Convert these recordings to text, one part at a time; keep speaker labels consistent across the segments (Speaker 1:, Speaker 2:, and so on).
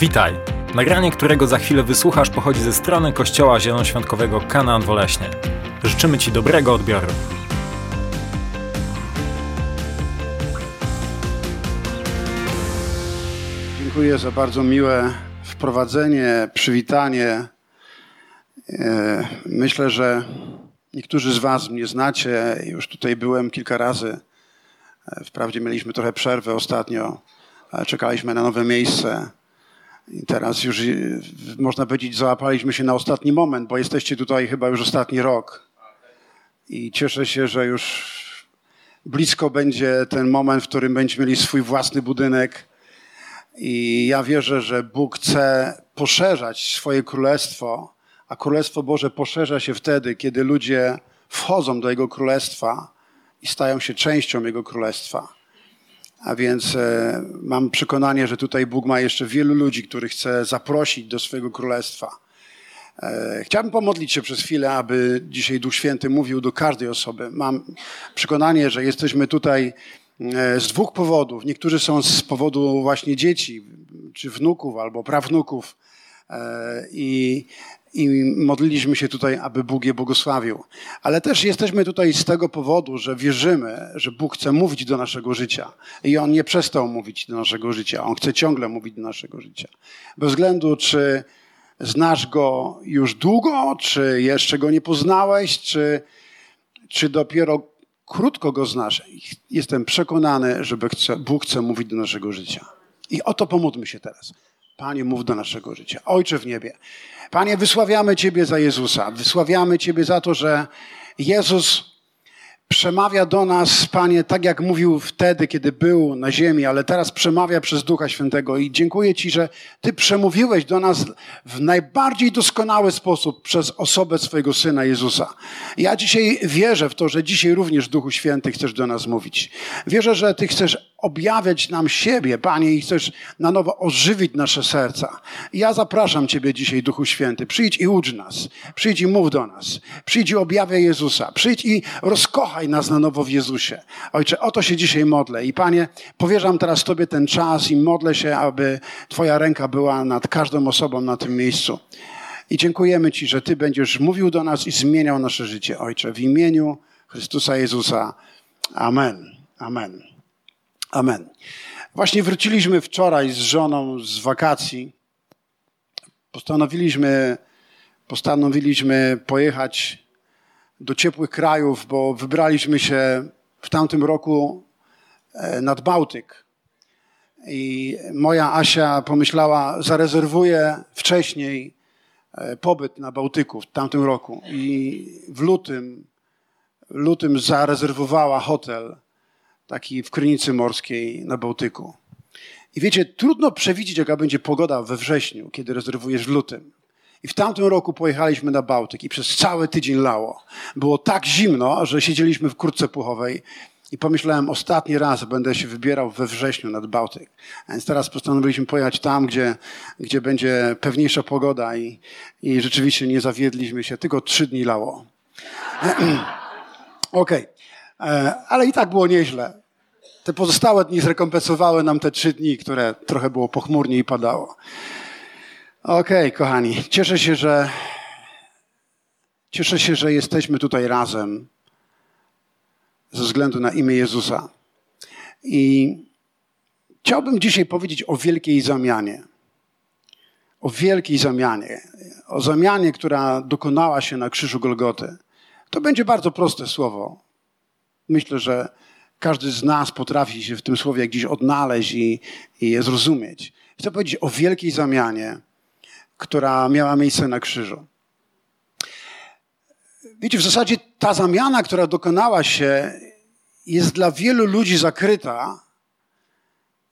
Speaker 1: Witaj! Nagranie, którego za chwilę wysłuchasz, pochodzi ze strony Kościoła Zielonoświątkowego Kanaan Woleśnie. Życzymy Ci dobrego odbioru.
Speaker 2: Dziękuję za bardzo miłe wprowadzenie, przywitanie. E, myślę, że niektórzy z Was mnie znacie. Już tutaj byłem kilka razy. E, wprawdzie mieliśmy trochę przerwę ostatnio, ale czekaliśmy na nowe miejsce. I teraz już można powiedzieć, załapaliśmy się na ostatni moment, bo jesteście tutaj chyba już ostatni rok. I cieszę się, że już blisko będzie ten moment, w którym będziemy mieli swój własny budynek. I ja wierzę, że Bóg chce poszerzać swoje królestwo, a Królestwo Boże poszerza się wtedy, kiedy ludzie wchodzą do Jego królestwa i stają się częścią Jego królestwa. A więc e, mam przekonanie, że tutaj Bóg ma jeszcze wielu ludzi, których chce zaprosić do swojego królestwa. E, chciałbym pomodlić się przez chwilę, aby dzisiaj Duch Święty mówił do każdej osoby. Mam przekonanie, że jesteśmy tutaj e, z dwóch powodów. Niektórzy są z powodu właśnie dzieci, czy wnuków, albo prawnuk I i modliliśmy się tutaj, aby Bóg je błogosławił. Ale też jesteśmy tutaj z tego powodu, że wierzymy, że Bóg chce mówić do naszego życia. I On nie przestał mówić do naszego życia. On chce ciągle mówić do naszego życia. Bez względu, czy znasz Go już długo, czy jeszcze Go nie poznałeś, czy, czy dopiero krótko Go znasz. Jestem przekonany, że Bóg chce mówić do naszego życia. I o to pomódlmy się teraz. Panie, mów do naszego życia. Ojcze w niebie. Panie, wysławiamy Ciebie za Jezusa. Wysławiamy Ciebie za to, że Jezus przemawia do nas, Panie, tak jak mówił wtedy, kiedy był na ziemi, ale teraz przemawia przez Ducha Świętego. I dziękuję Ci, że Ty przemówiłeś do nas w najbardziej doskonały sposób przez osobę swojego Syna Jezusa. Ja dzisiaj wierzę w to, że dzisiaj również Duchu Święty chcesz do nas mówić. Wierzę, że Ty chcesz objawiać nam siebie, Panie, i chcesz na nowo ożywić nasze serca. ja zapraszam Ciebie dzisiaj, Duchu Święty. Przyjdź i ucz nas. Przyjdź i mów do nas. Przyjdź i objawiaj Jezusa. Przyjdź i rozkochaj nas na nowo w Jezusie. Ojcze, o to się dzisiaj modlę. I Panie, powierzam teraz Tobie ten czas i modlę się, aby Twoja ręka była nad każdą osobą na tym miejscu. I dziękujemy Ci, że Ty będziesz mówił do nas i zmieniał nasze życie, Ojcze, w imieniu Chrystusa Jezusa. Amen. Amen. Amen. Właśnie wróciliśmy wczoraj z żoną z wakacji. Postanowiliśmy, postanowiliśmy pojechać do ciepłych krajów, bo wybraliśmy się w tamtym roku e, nad Bałtyk. I moja Asia pomyślała, zarezerwuję wcześniej e, pobyt na Bałtyku w tamtym roku. I w lutym, lutym zarezerwowała hotel taki w Krynicy Morskiej na Bałtyku. I wiecie, trudno przewidzieć, jaka będzie pogoda we wrześniu, kiedy rezerwujesz w lutym. I w tamtym roku pojechaliśmy na Bałtyk i przez cały tydzień lało. Było tak zimno, że siedzieliśmy w kurtce puchowej i pomyślałem, ostatni raz będę się wybierał we wrześniu nad Bałtyk. Więc teraz postanowiliśmy pojechać tam, gdzie, gdzie będzie pewniejsza pogoda i, i rzeczywiście nie zawiedliśmy się. Tylko trzy dni lało. Okej. Okay. E, ale i tak było nieźle. Te pozostałe dni zrekompensowały nam te trzy dni, które trochę było pochmurnie i padało. Okej, okay, kochani, cieszę się, że cieszę się, że jesteśmy tutaj razem ze względu na imię Jezusa. I chciałbym dzisiaj powiedzieć o wielkiej zamianie. O wielkiej zamianie. O zamianie, która dokonała się na krzyżu Golgoty. To będzie bardzo proste słowo. Myślę, że każdy z nas potrafi się w tym słowie gdzieś odnaleźć i, i je zrozumieć. Chcę powiedzieć o wielkiej zamianie, która miała miejsce na krzyżu. Wiecie, w zasadzie ta zamiana, która dokonała się, jest dla wielu ludzi zakryta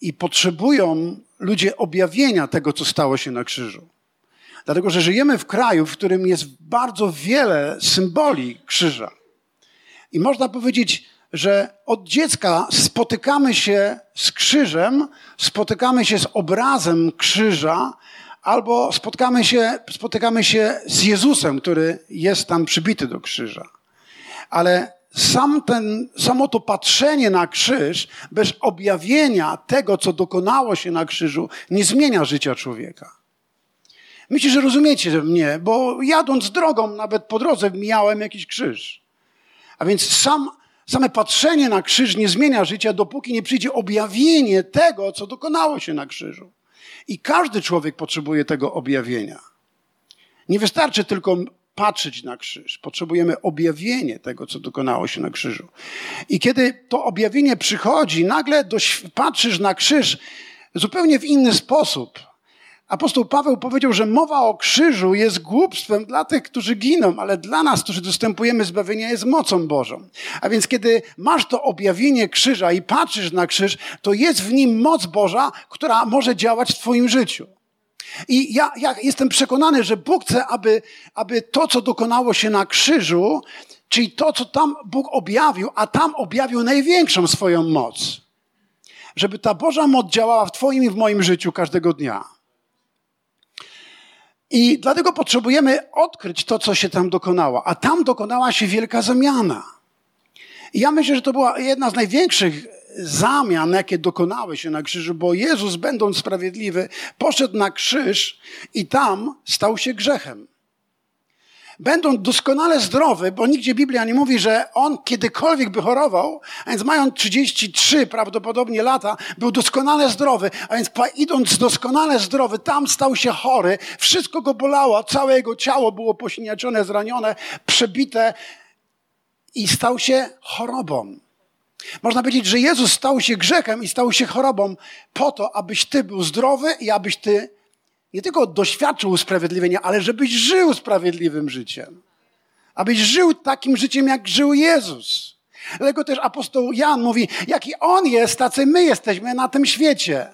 Speaker 2: i potrzebują ludzie objawienia tego, co stało się na krzyżu. Dlatego, że żyjemy w kraju, w którym jest bardzo wiele symboli krzyża. I można powiedzieć, że od dziecka spotykamy się z krzyżem, spotykamy się z obrazem krzyża, albo spotkamy się, spotykamy się z Jezusem, który jest tam przybity do krzyża. Ale sam ten, samo to patrzenie na krzyż, bez objawienia tego, co dokonało się na krzyżu, nie zmienia życia człowieka. Myślę, że rozumiecie mnie, bo jadąc drogą, nawet po drodze, mijałem jakiś krzyż. A więc sam, same patrzenie na krzyż nie zmienia życia, dopóki nie przyjdzie objawienie tego, co dokonało się na krzyżu. I każdy człowiek potrzebuje tego objawienia. Nie wystarczy tylko patrzeć na krzyż. Potrzebujemy objawienie tego, co dokonało się na krzyżu. I kiedy to objawienie przychodzi, nagle patrzysz na krzyż zupełnie w inny sposób. Apostoł Paweł powiedział, że mowa o krzyżu jest głupstwem dla tych, którzy giną, ale dla nas, którzy dostępujemy zbawienia, jest mocą Bożą. A więc kiedy masz to objawienie krzyża i patrzysz na krzyż, to jest w nim moc Boża, która może działać w Twoim życiu. I ja, ja jestem przekonany, że Bóg chce, aby, aby to, co dokonało się na krzyżu, czyli to, co tam Bóg objawił, a tam objawił największą swoją moc, żeby ta Boża moc działała w Twoim i w moim życiu każdego dnia. I dlatego potrzebujemy odkryć to, co się tam dokonało. A tam dokonała się wielka zamiana. I ja myślę, że to była jedna z największych zamian, jakie dokonały się na krzyżu, bo Jezus, będąc sprawiedliwy, poszedł na krzyż i tam stał się grzechem. Będąc doskonale zdrowy, bo nigdzie Biblia nie mówi, że on kiedykolwiek by chorował, a więc mając 33 prawdopodobnie lata, był doskonale zdrowy, a więc idąc doskonale zdrowy, tam stał się chory, wszystko go bolało, całe jego ciało było posiniaczone, zranione, przebite i stał się chorobą. Można powiedzieć, że Jezus stał się grzechem i stał się chorobą po to, abyś ty był zdrowy i abyś ty nie tylko doświadczył usprawiedliwienia, ale żebyś żył sprawiedliwym życiem. Abyś żył takim życiem, jak żył Jezus. Dlatego też apostoł Jan mówi, jaki On jest, tacy my jesteśmy na tym świecie.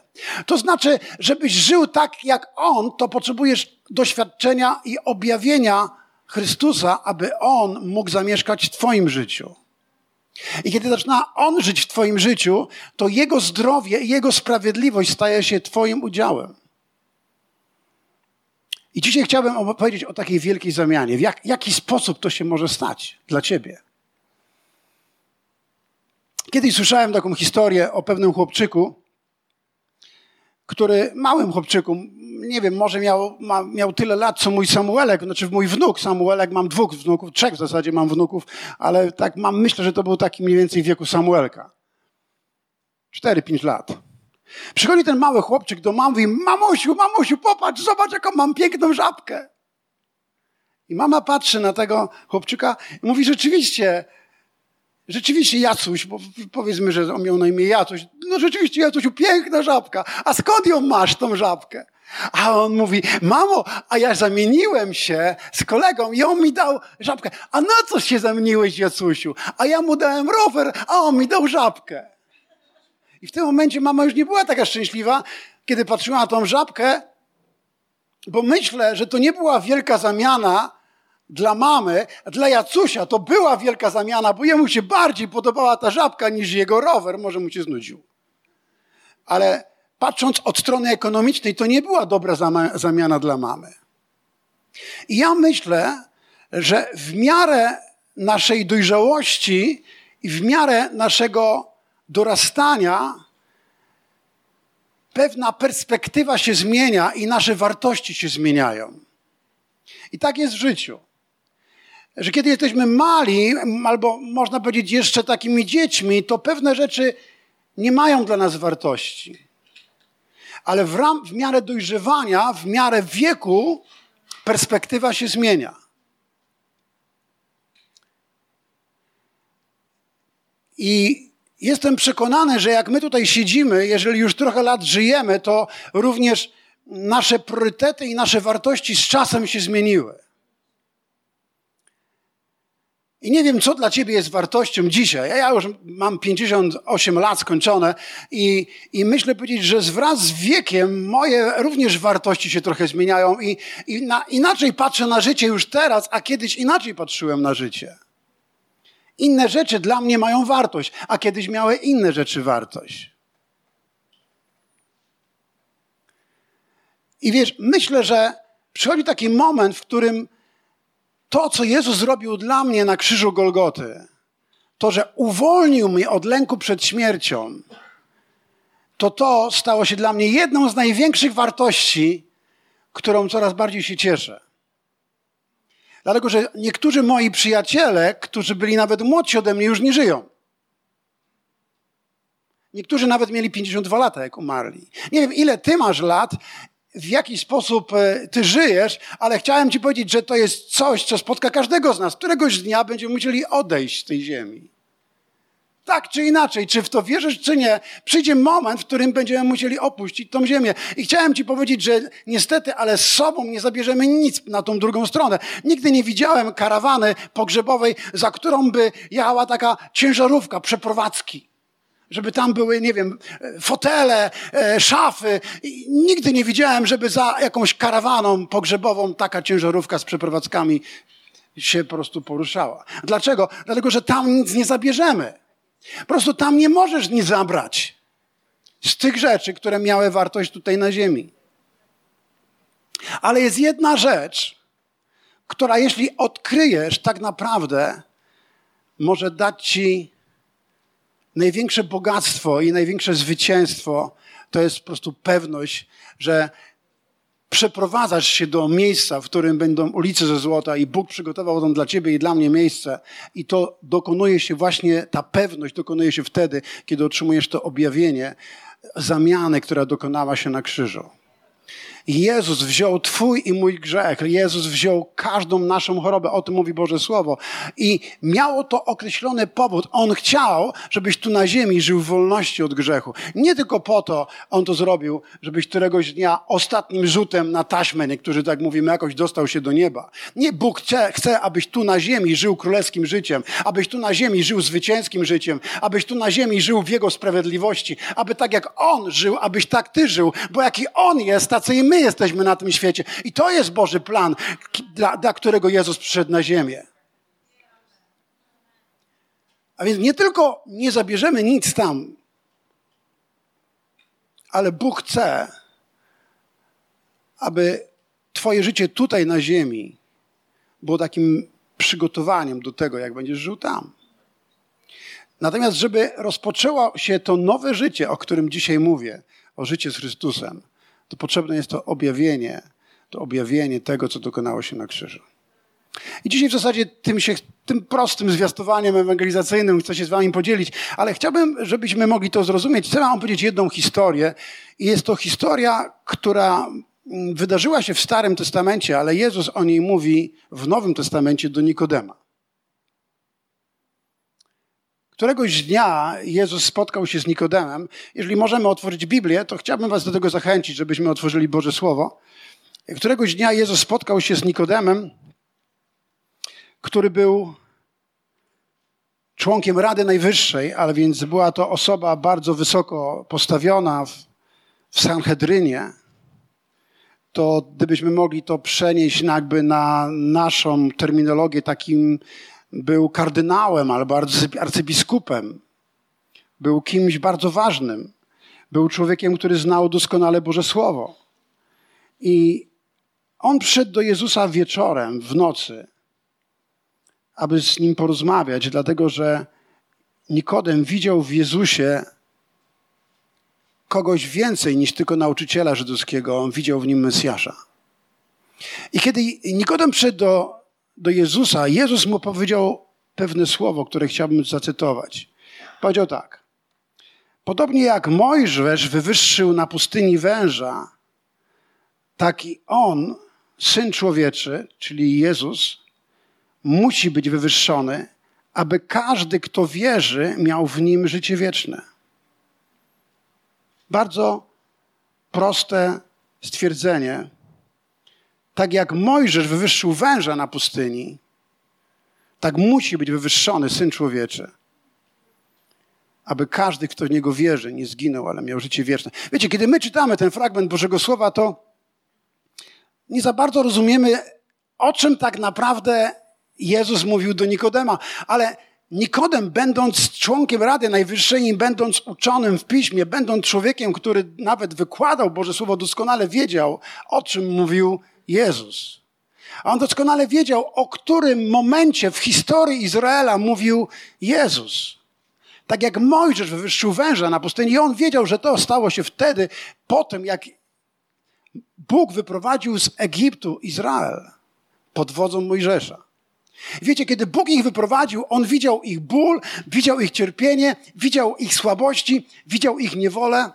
Speaker 2: To znaczy, żebyś żył tak jak On, to potrzebujesz doświadczenia i objawienia Chrystusa, aby On mógł zamieszkać w Twoim życiu. I kiedy zaczyna On żyć w Twoim życiu, to Jego zdrowie i Jego sprawiedliwość staje się Twoim udziałem. I dzisiaj chciałbym opowiedzieć o takiej wielkiej zamianie. W jak, jaki sposób to się może stać dla Ciebie? Kiedyś słyszałem taką historię o pewnym chłopczyku, który, małym chłopczyku, nie wiem, może miał, ma, miał tyle lat, co mój Samuelek, znaczy mój wnuk Samuelek, mam dwóch wnuków, trzech w zasadzie mam wnuków, ale tak mam, myślę, że to był taki mniej więcej wieku Samuelka. Cztery, pięć lat. Przychodzi ten mały chłopczyk do mamy i mówi, mamusiu, mamusiu, popatrz, zobacz, jaką mam piękną żabkę. I mama patrzy na tego chłopczyka i mówi, rzeczywiście, Rzeczywiście Jacuś, bo powiedzmy, że on miał na imię Jacuś. No rzeczywiście Jacuś, piękna żabka. A skąd ją masz, tą żabkę? A on mówi, mamo, a ja zamieniłem się z kolegą i on mi dał żabkę. A na co się zamieniłeś, Jacusiu? A ja mu dałem rower, a on mi dał żabkę. I w tym momencie mama już nie była taka szczęśliwa, kiedy patrzyła na tą żabkę, bo myślę, że to nie była wielka zamiana, dla mamy, dla Jacusia to była wielka zamiana, bo jemu się bardziej podobała ta żabka niż jego rower, może mu się znudził. Ale patrząc od strony ekonomicznej, to nie była dobra zamiana dla mamy. I ja myślę, że w miarę naszej dojrzałości i w miarę naszego dorastania pewna perspektywa się zmienia i nasze wartości się zmieniają. I tak jest w życiu że kiedy jesteśmy mali, albo można powiedzieć jeszcze takimi dziećmi, to pewne rzeczy nie mają dla nas wartości. Ale w, ram, w miarę dojrzewania, w miarę wieku, perspektywa się zmienia. I jestem przekonany, że jak my tutaj siedzimy, jeżeli już trochę lat żyjemy, to również nasze priorytety i nasze wartości z czasem się zmieniły. I nie wiem, co dla ciebie jest wartością dzisiaj. Ja już mam 58 lat skończone i, i myślę powiedzieć, że wraz z wiekiem moje również wartości się trochę zmieniają i, i na, inaczej patrzę na życie już teraz, a kiedyś inaczej patrzyłem na życie. Inne rzeczy dla mnie mają wartość, a kiedyś miały inne rzeczy wartość. I wiesz, myślę, że przychodzi taki moment, w którym to, co Jezus zrobił dla mnie na krzyżu Golgoty, to, że uwolnił mnie od lęku przed śmiercią, to to stało się dla mnie jedną z największych wartości, którą coraz bardziej się cieszę. Dlatego, że niektórzy moi przyjaciele, którzy byli nawet młodsi ode mnie, już nie żyją. Niektórzy nawet mieli 52 lata, jak umarli. Nie wiem, ile ty masz lat, w jaki sposób e, ty żyjesz, ale chciałem ci powiedzieć, że to jest coś, co spotka każdego z nas. Któregoś dnia będziemy musieli odejść z tej ziemi. Tak czy inaczej, czy w to wierzysz, czy nie, przyjdzie moment, w którym będziemy musieli opuścić tą ziemię. I chciałem ci powiedzieć, że niestety, ale z sobą nie zabierzemy nic na tą drugą stronę. Nigdy nie widziałem karawany pogrzebowej, za którą by jechała taka ciężarówka przeprowadzki żeby tam były, nie wiem, fotele, e, szafy. I nigdy nie widziałem, żeby za jakąś karawaną pogrzebową taka ciężarówka z przeprowadzkami się po prostu poruszała. Dlaczego? Dlatego, że tam nic nie zabierzemy. Po prostu tam nie możesz nic zabrać z tych rzeczy, które miały wartość tutaj na ziemi. Ale jest jedna rzecz, która jeśli odkryjesz, tak naprawdę może dać ci największe bogactwo i największe zwycięstwo to jest po prostu pewność, że przeprowadzasz się do miejsca, w którym będą ulice ze złota i Bóg przygotował tam dla ciebie i dla mnie miejsce. I to dokonuje się właśnie, ta pewność dokonuje się wtedy, kiedy otrzymujesz to objawienie zamiany, która dokonała się na krzyżu. Jezus wziął Twój i mój grzech. Jezus wziął każdą naszą chorobę. O tym mówi Boże Słowo. I miało to określony powód. On chciał, żebyś tu na ziemi żył w wolności od grzechu. Nie tylko po to On to zrobił, żebyś któregoś dnia ostatnim rzutem na taśmę, niektórzy tak mówimy, jakoś dostał się do nieba. Nie, Bóg chce, chce, abyś tu na ziemi żył królewskim życiem, abyś tu na ziemi żył zwycięskim życiem, abyś tu na ziemi żył w Jego sprawiedliwości, aby tak jak On żył, abyś tak Ty żył, bo jaki On jest, tacy i my jesteśmy na tym świecie. I to jest Boży plan, dla, dla którego Jezus przyszedł na ziemię. A więc nie tylko nie zabierzemy nic tam, ale Bóg chce, aby Twoje życie tutaj na ziemi było takim przygotowaniem do tego, jak będziesz żył tam. Natomiast, żeby rozpoczęło się to nowe życie, o którym dzisiaj mówię, o życie z Chrystusem, to potrzebne jest to objawienie, to objawienie tego, co dokonało się na krzyżu. I dzisiaj w zasadzie tym, się, tym prostym zwiastowaniem ewangelizacyjnym chcę się z wami podzielić, ale chciałbym, żebyśmy mogli to zrozumieć. Chcę wam powiedzieć jedną historię i jest to historia, która mm, wydarzyła się w Starym Testamencie, ale Jezus o niej mówi w Nowym Testamencie do Nikodema. Któregoś dnia Jezus spotkał się z Nikodemem. Jeżeli możemy otworzyć Biblię, to chciałbym Was do tego zachęcić, żebyśmy otworzyli Boże Słowo. Któregoś dnia Jezus spotkał się z Nikodemem, który był członkiem Rady Najwyższej, ale więc była to osoba bardzo wysoko postawiona w, w Sanhedrynie. To gdybyśmy mogli to przenieść jakby na naszą terminologię takim był kardynałem albo arcybiskupem. Był kimś bardzo ważnym. Był człowiekiem, który znał doskonale Boże Słowo. I on przyszedł do Jezusa wieczorem, w nocy, aby z nim porozmawiać, dlatego że Nikodem widział w Jezusie kogoś więcej niż tylko nauczyciela żydowskiego. On widział w nim Mesjasza. I kiedy Nikodem przyszedł do do Jezusa, Jezus mu powiedział pewne słowo, które chciałbym zacytować. Powiedział tak. Podobnie jak Mojżesz wywyższył na pustyni węża, tak i on, syn człowieczy, czyli Jezus, musi być wywyższony, aby każdy, kto wierzy, miał w nim życie wieczne. Bardzo proste stwierdzenie, tak jak Mojżesz wywyższył węża na pustyni, tak musi być wywyższony Syn Człowieczy, aby każdy, kto w Niego wierzy, nie zginął, ale miał życie wieczne. Wiecie, kiedy my czytamy ten fragment Bożego Słowa, to nie za bardzo rozumiemy, o czym tak naprawdę Jezus mówił do Nikodema, ale Nikodem, będąc członkiem Rady Najwyższej, będąc uczonym w piśmie, będąc człowiekiem, który nawet wykładał Boże Słowo, doskonale wiedział, o czym mówił Jezus. A on doskonale wiedział, o którym momencie w historii Izraela mówił Jezus. Tak jak Mojżesz wywyższył węża na pustyni, on wiedział, że to stało się wtedy, po tym jak Bóg wyprowadził z Egiptu Izrael pod wodzą Mojżesza. Wiecie, kiedy Bóg ich wyprowadził, On widział ich ból, widział ich cierpienie, widział ich słabości, widział ich niewolę.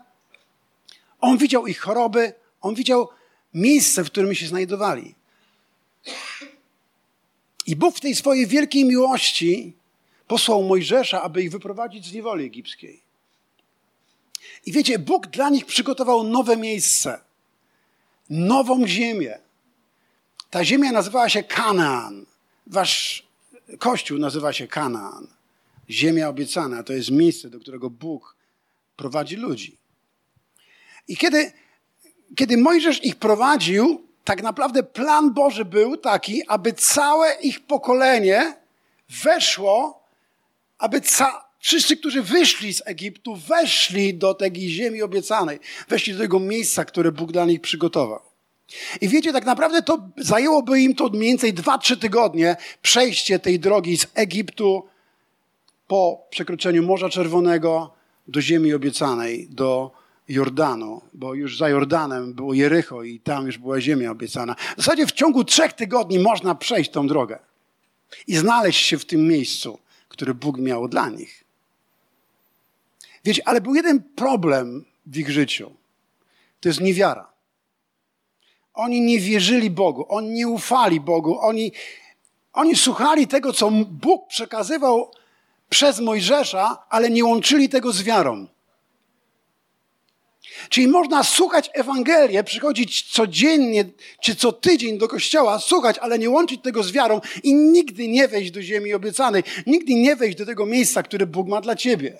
Speaker 2: On widział ich choroby, On widział miejsce, w którym się znajdowali. I Bóg w tej swojej wielkiej miłości posłał Mojżesza, aby ich wyprowadzić z niewoli egipskiej. I wiecie, Bóg dla nich przygotował nowe miejsce, nową ziemię. Ta ziemia nazywała się Kanaan. Wasz kościół nazywa się Kanaan. Ziemia obiecana to jest miejsce, do którego Bóg prowadzi ludzi. I kiedy, kiedy Mojżesz ich prowadził, tak naprawdę plan Boży był taki, aby całe ich pokolenie weszło, aby ca- wszyscy, którzy wyszli z Egiptu, weszli do tej ziemi obiecanej, weszli do tego miejsca, które Bóg dla nich przygotował. I wiecie, tak naprawdę to zajęłoby im to mniej więcej 2-3 tygodnie przejście tej drogi z Egiptu po przekroczeniu Morza Czerwonego do ziemi obiecanej, do Jordanu, bo już za Jordanem było Jericho i tam już była ziemia obiecana. W zasadzie w ciągu trzech tygodni można przejść tą drogę i znaleźć się w tym miejscu, które Bóg miał dla nich. Wiecie, ale był jeden problem w ich życiu. To jest niewiara. Oni nie wierzyli Bogu, oni nie ufali Bogu, oni, oni słuchali tego, co Bóg przekazywał przez Mojżesza, ale nie łączyli tego z wiarą. Czyli można słuchać Ewangelię, przychodzić codziennie czy co tydzień do kościoła, słuchać, ale nie łączyć tego z wiarą i nigdy nie wejść do ziemi obiecanej, nigdy nie wejść do tego miejsca, które Bóg ma dla ciebie.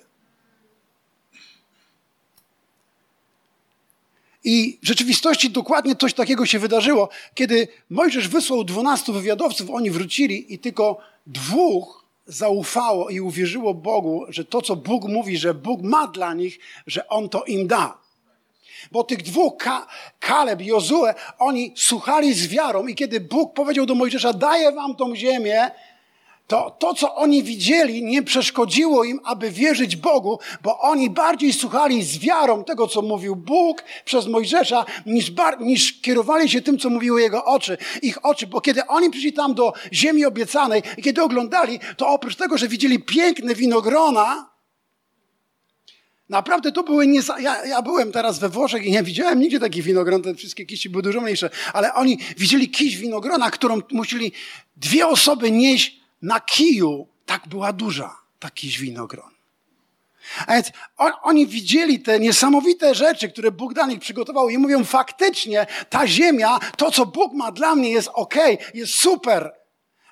Speaker 2: I w rzeczywistości dokładnie coś takiego się wydarzyło, kiedy Mojżesz wysłał dwunastu wywiadowców, oni wrócili i tylko dwóch zaufało i uwierzyło Bogu, że to, co Bóg mówi, że Bóg ma dla nich, że On to im da. Bo tych dwóch, Ka Kaleb i Jozue, oni słuchali z wiarą i kiedy Bóg powiedział do Mojżesza, daję wam tą ziemię, to to, co oni widzieli, nie przeszkodziło im, aby wierzyć Bogu, bo oni bardziej słuchali z wiarą tego, co mówił Bóg przez Mojżesza, niż, niż kierowali się tym, co mówiły jego oczy, ich oczy. Bo kiedy oni przyszli tam do ziemi obiecanej i kiedy oglądali, to oprócz tego, że widzieli piękne winogrona, Naprawdę to były nie... Ja, ja, byłem teraz we Włoszech i nie widziałem nigdzie takich winogron, te wszystkie kiści były dużo mniejsze, ale oni widzieli kiść winogrona, którą musieli dwie osoby nieść na kiju. Tak była duża ta winogron. A więc on, oni widzieli te niesamowite rzeczy, które Bóg dla nich przygotował i mówią, faktycznie ta ziemia, to co Bóg ma dla mnie jest ok, jest super,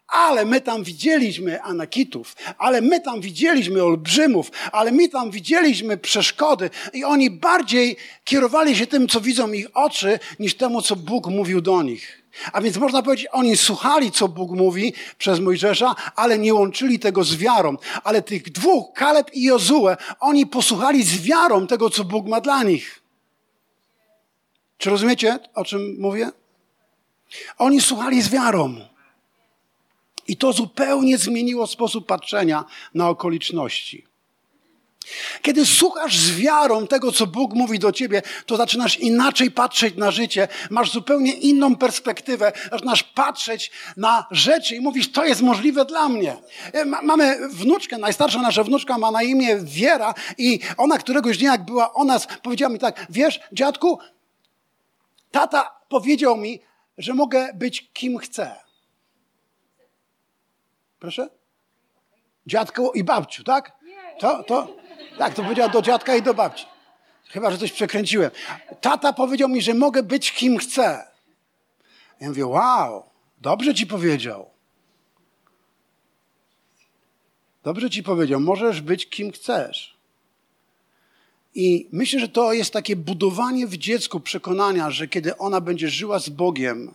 Speaker 2: ale my tam widzieliśmy anakitów, ale my tam widzieliśmy olbrzymów, ale my tam widzieliśmy przeszkody i oni bardziej kierowali się tym, co widzą ich oczy, niż temu, co Bóg mówił do nich. A więc można powiedzieć, oni słuchali, co Bóg mówi przez Mojżesza, ale nie łączyli tego z wiarą. Ale tych dwóch, Kaleb i Jozue, oni posłuchali z wiarą tego, co Bóg ma dla nich. Czy rozumiecie, o czym mówię? Oni słuchali z wiarą. I to zupełnie zmieniło sposób patrzenia na okoliczności. Kiedy słuchasz z wiarą tego, co Bóg mówi do ciebie, to zaczynasz inaczej patrzeć na życie, masz zupełnie inną perspektywę, zaczynasz patrzeć na rzeczy i mówisz, to jest możliwe dla mnie. E, mamy wnuczkę, najstarsza nasza wnuczka ma na imię Wiera i ona któregoś dnia, jak była o nas, powiedziała mi tak, wiesz, dziadku, tata powiedział mi, że mogę być kim chcę. Proszę? Dziadku i babciu, tak? To, to, tak, to powiedziała do dziadka i do babci. Chyba, że coś przekręciłem. Tata powiedział mi, że mogę być kim chcę. Ja mówię, wow, dobrze ci powiedział. Dobrze ci powiedział, możesz być kim chcesz. I myślę, że to jest takie budowanie w dziecku przekonania, że kiedy ona będzie żyła z Bogiem,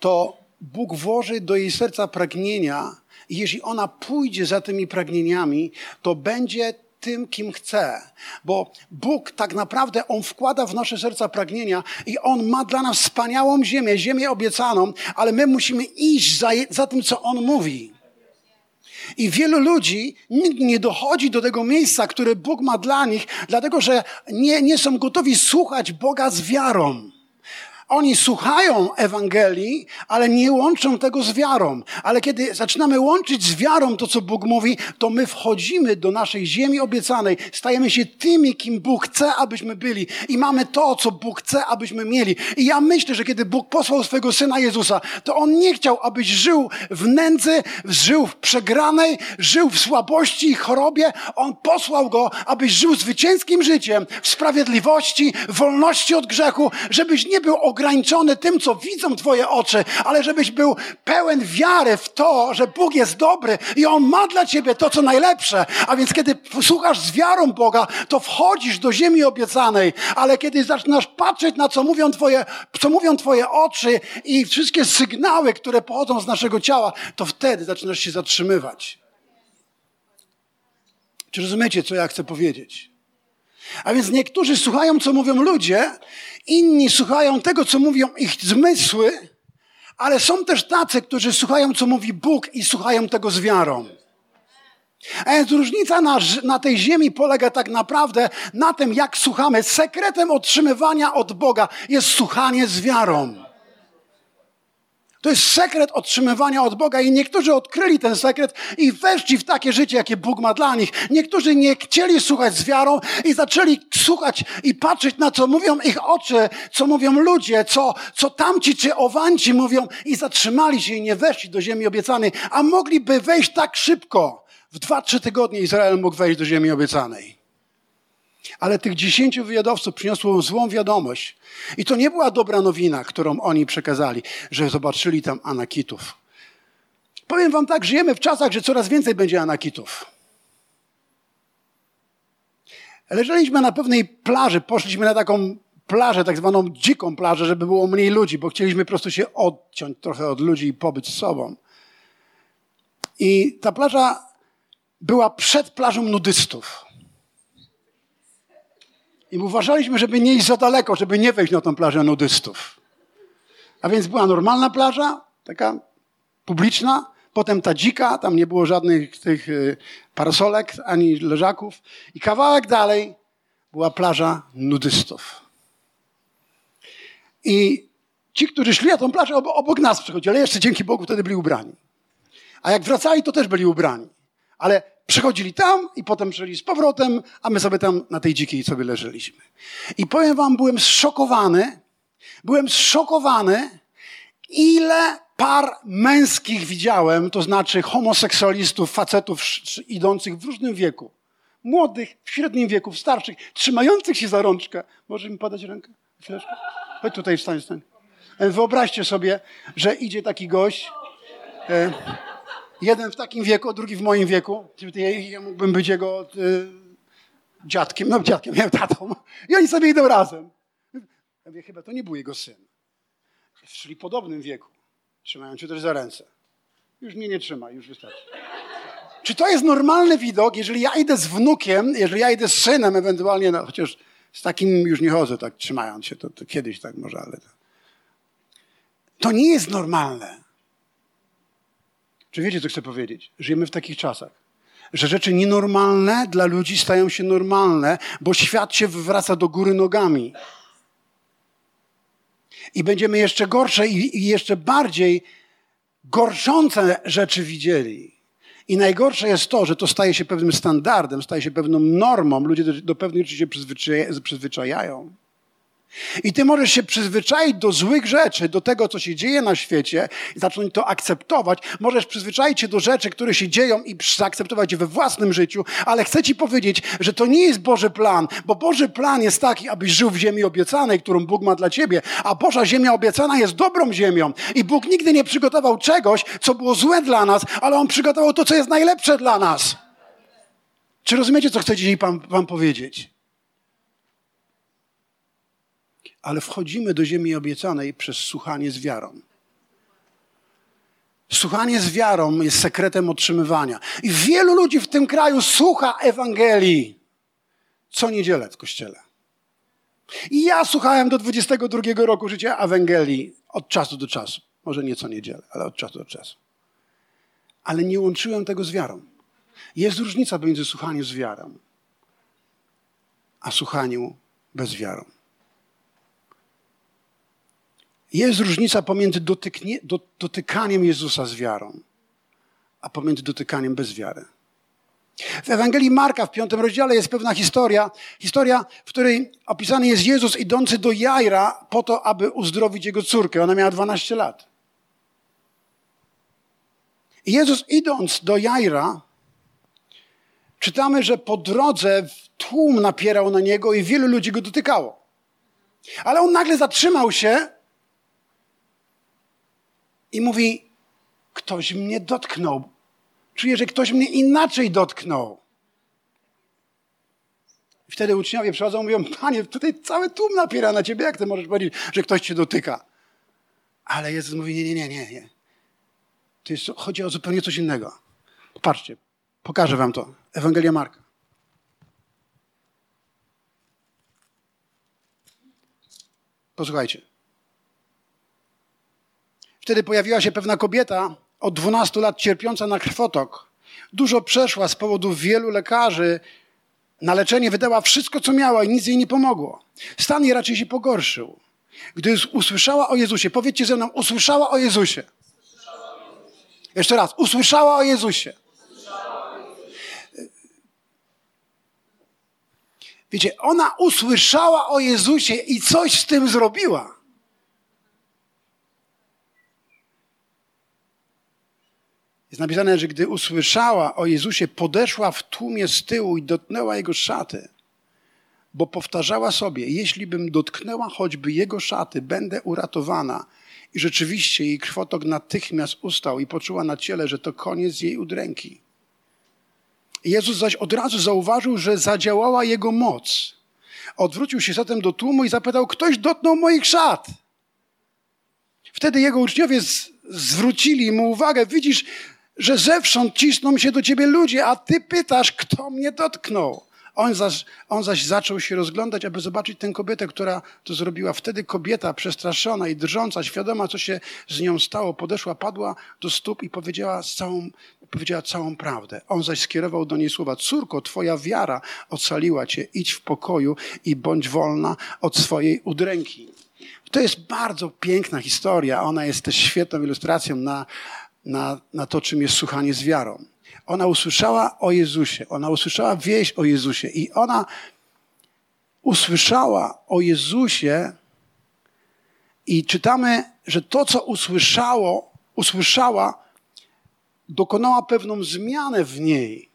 Speaker 2: to Bóg włoży do jej serca pragnienia i jeśli ona pójdzie za tymi pragnieniami, to będzie tym, kim chce. Bo Bóg tak naprawdę, On wkłada w nasze serca pragnienia i On ma dla nas wspaniałą ziemię, ziemię obiecaną, ale my musimy iść za, za tym, co On mówi. I wielu ludzi nigdy nie dochodzi do tego miejsca, które Bóg ma dla nich, dlatego że nie, nie są gotowi słuchać Boga z wiarą. Oni słuchają Ewangelii, ale nie łączą tego z wiarą. Ale kiedy zaczynamy łączyć z wiarą to, co Bóg mówi, to my wchodzimy do naszej ziemi obiecanej, stajemy się tymi, kim Bóg chce, abyśmy byli i mamy to, co Bóg chce, abyśmy mieli. I ja myślę, że kiedy Bóg posłał swojego Syna Jezusa, to On nie chciał, abyś żył w nędzy, żył w przegranej, żył w słabości i chorobie. On posłał Go, abyś żył zwycięskim życiem, w sprawiedliwości, wolności od grzechu, żebyś nie był ograniczony ograniczony tym, co widzą Twoje oczy, ale żebyś był pełen wiary w to, że Bóg jest dobry i On ma dla Ciebie to, co najlepsze. A więc kiedy słuchasz z wiarą Boga, to wchodzisz do ziemi obiecanej, ale kiedy zaczynasz patrzeć na co mówią Twoje, co mówią twoje oczy i wszystkie sygnały, które pochodzą z naszego ciała, to wtedy zaczynasz się zatrzymywać. Czy rozumiecie, co ja chcę powiedzieć? A więc niektórzy słuchają, co mówią ludzie, inni słuchają tego, co mówią ich zmysły, ale są też tacy, którzy słuchają, co mówi Bóg i słuchają tego z wiarą. A więc różnica na, na tej ziemi polega tak naprawdę na tym, jak słuchamy. Sekretem otrzymywania od Boga jest słuchanie z wiarą. To jest sekret otrzymywania od Boga i niektórzy odkryli ten sekret i weszli w takie życie, jakie Bóg ma dla nich. Niektórzy nie chcieli słuchać z wiarą i zaczęli słuchać i patrzeć na co mówią ich oczy, co mówią ludzie, co, co tamci czy owanci mówią i zatrzymali się i nie weszli do ziemi obiecanej, a mogliby wejść tak szybko. W dwa, trzy tygodnie Izrael mógł wejść do ziemi obiecanej. Ale tych dziesięciu wywiadowców przyniosło złą wiadomość. I to nie była dobra nowina, którą oni przekazali, że zobaczyli tam anakitów. Powiem wam tak, żyjemy w czasach, że coraz więcej będzie anakitów. Leżeliśmy na pewnej plaży, poszliśmy na taką plażę, tak zwaną dziką plażę, żeby było mniej ludzi, bo chcieliśmy po prostu się odciąć trochę od ludzi i pobyć z sobą. I ta plaża była przed plażą nudystów. I uważaliśmy, żeby nie iść za daleko, żeby nie wejść na tą plażę nudystów. A więc była normalna plaża, taka publiczna, potem ta dzika, tam nie było żadnych tych y, parasolek ani leżaków. I kawałek dalej była plaża nudystów. I ci, którzy szli na tą plażę, obok nas przychodzili, ale jeszcze dzięki Bogu wtedy byli ubrani. A jak wracali, to też byli ubrani. Ale Przychodzili tam i potem przyszli z powrotem, a my sobie tam na tej dzikiej sobie leżeliśmy. I powiem wam, byłem zszokowany, byłem zszokowany, ile par męskich widziałem, to znaczy homoseksualistów, facetów idących w różnym wieku. Młodych, w średnim wieku, starszych, trzymających się za rączkę. Może mi podać rękę? Chwileczkę? Chodź tutaj, wstań, wstań. E, wyobraźcie sobie, że idzie taki gość. E, Jeden w takim wieku, drugi w moim wieku. Ja mógłbym być jego y, dziadkiem, no dziadkiem, nie tatą. I oni sobie idą razem. Ja mówię, chyba to nie był jego syn. Czyli podobnym wieku. Trzymają cię też za ręce. Już mnie nie trzyma, już wystarczy. Czy to jest normalny widok, jeżeli ja idę z wnukiem, jeżeli ja idę z synem ewentualnie, no, chociaż z takim już nie chodzę, tak trzymając się, to, to kiedyś tak może, ale to, to nie jest normalne. Czy wiecie, co chcę powiedzieć? Żyjemy w takich czasach, że rzeczy nienormalne dla ludzi stają się normalne, bo świat się wywraca do góry nogami. I będziemy jeszcze gorsze i, jeszcze bardziej gorszące rzeczy widzieli. I najgorsze jest to, że to staje się pewnym standardem, staje się pewną normą. Ludzie do, do pewnych rzeczy się przyzwyczajają. I ty możesz się przyzwyczaić do złych rzeczy, do tego, co się dzieje na świecie i zacząć to akceptować. Możesz przyzwyczaić się do rzeczy, które się dzieją i zaakceptować je we własnym życiu, ale chcę ci powiedzieć, że to nie jest Boży plan, bo Boży plan jest taki, abyś żył w ziemi obiecanej, którą Bóg ma dla ciebie, a Boża ziemia obiecana jest dobrą ziemią. I Bóg nigdy nie przygotował czegoś, co było złe dla nas, ale On przygotował to, co jest najlepsze dla nas. Czy rozumiecie, co chcę dzisiaj Wam, powiedzieć? Ale wchodzimy do ziemi obiecanej przez słuchanie z wiarą. Słuchanie z wiarą jest sekretem otrzymywania. I wielu ludzi w tym kraju słucha Ewangelii co niedzielę w kościele. I ja słuchałem do 22 roku życia Ewangelii od czasu do czasu. Może nie co niedzielę, ale od czasu do czasu. Ale nie łączyłem tego z wiarą. Jest różnica między słuchaniem z wiarą, a słuchaniu bez wiarą. Jest różnica pomiędzy dotyknie, do, dotykaniem Jezusa z wiarą, a pomiędzy dotykaniem bez wiary. W Ewangelii Marka w piątym rozdziale jest pewna historia, historia, w której opisany jest Jezus idący do Jaira po to, aby uzdrowić jego córkę. Ona miała 12 lat. I Jezus idąc do Jaira, czytamy, że po drodze tłum napierał na niego i wielu ludzi go dotykało. Ale on nagle zatrzymał się i mówi: Ktoś mnie dotknął. Czuję, że ktoś mnie inaczej dotknął. I wtedy uczniowie przychodzą i mówią: Panie, tutaj cały tłum napiera na ciebie. Jak ty możesz powiedzieć, że ktoś cię dotyka? Ale Jezus mówi: Nie, nie, nie, nie. nie. To jest, chodzi o zupełnie coś innego. Patrzcie, pokażę wam to. Ewangelia Marka. Posłuchajcie. Wtedy pojawiła się pewna kobieta od 12 lat cierpiąca na krwotok. Dużo przeszła z powodu wielu lekarzy. Na leczenie wydała wszystko, co miała i nic jej nie pomogło. Stan jej raczej się pogorszył. Gdy usłyszała o Jezusie, powiedzcie ze mną, usłyszała o Jezusie. Jeszcze raz, usłyszała o Jezusie. Wiecie, ona usłyszała o Jezusie i coś z tym zrobiła. Jest napisane, że gdy usłyszała o Jezusie, podeszła w tłumie z tyłu i dotknęła jego szaty, bo powtarzała sobie: Jeśli bym dotknęła choćby jego szaty, będę uratowana. I rzeczywiście jej krwotok natychmiast ustał i poczuła na ciele, że to koniec jej udręki. Jezus zaś od razu zauważył, że zadziałała jego moc. Odwrócił się zatem do tłumu i zapytał: Ktoś dotknął moich szat. Wtedy jego uczniowie zwrócili mu uwagę: Widzisz, że zewsząd cisną się do ciebie ludzie, a ty pytasz, kto mnie dotknął. On zaś, on zaś zaczął się rozglądać, aby zobaczyć tę kobietę, która to zrobiła. Wtedy kobieta, przestraszona i drżąca, świadoma, co się z nią stało, podeszła, padła do stóp i powiedziała całą, powiedziała całą prawdę. On zaś skierował do niej słowa: Córko, twoja wiara ocaliła cię, idź w pokoju i bądź wolna od swojej udręki. To jest bardzo piękna historia. Ona jest też świetną ilustracją na, na, na to, czym jest słuchanie z wiarą. Ona usłyszała o Jezusie, ona usłyszała wieść o Jezusie i ona usłyszała o Jezusie i czytamy, że to, co usłyszało, usłyszała, dokonała pewną zmianę w niej.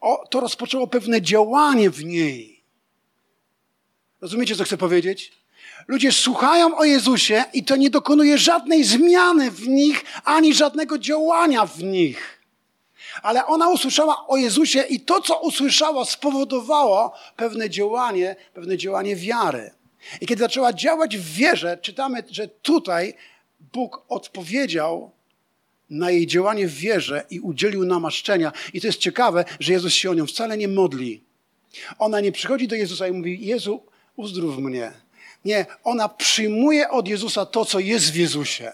Speaker 2: O, to rozpoczęło pewne działanie w niej. Rozumiecie, co chcę powiedzieć? Ludzie słuchają o Jezusie i to nie dokonuje żadnej zmiany w nich, ani żadnego działania w nich. Ale ona usłyszała o Jezusie i to, co usłyszała, spowodowało pewne działanie, pewne działanie wiary. I kiedy zaczęła działać w wierze, czytamy, że tutaj Bóg odpowiedział na jej działanie w wierze i udzielił namaszczenia. I to jest ciekawe, że Jezus się o nią wcale nie modli. Ona nie przychodzi do Jezusa i mówi: Jezu, uzdrów mnie. Nie, ona przyjmuje od Jezusa to, co jest w Jezusie.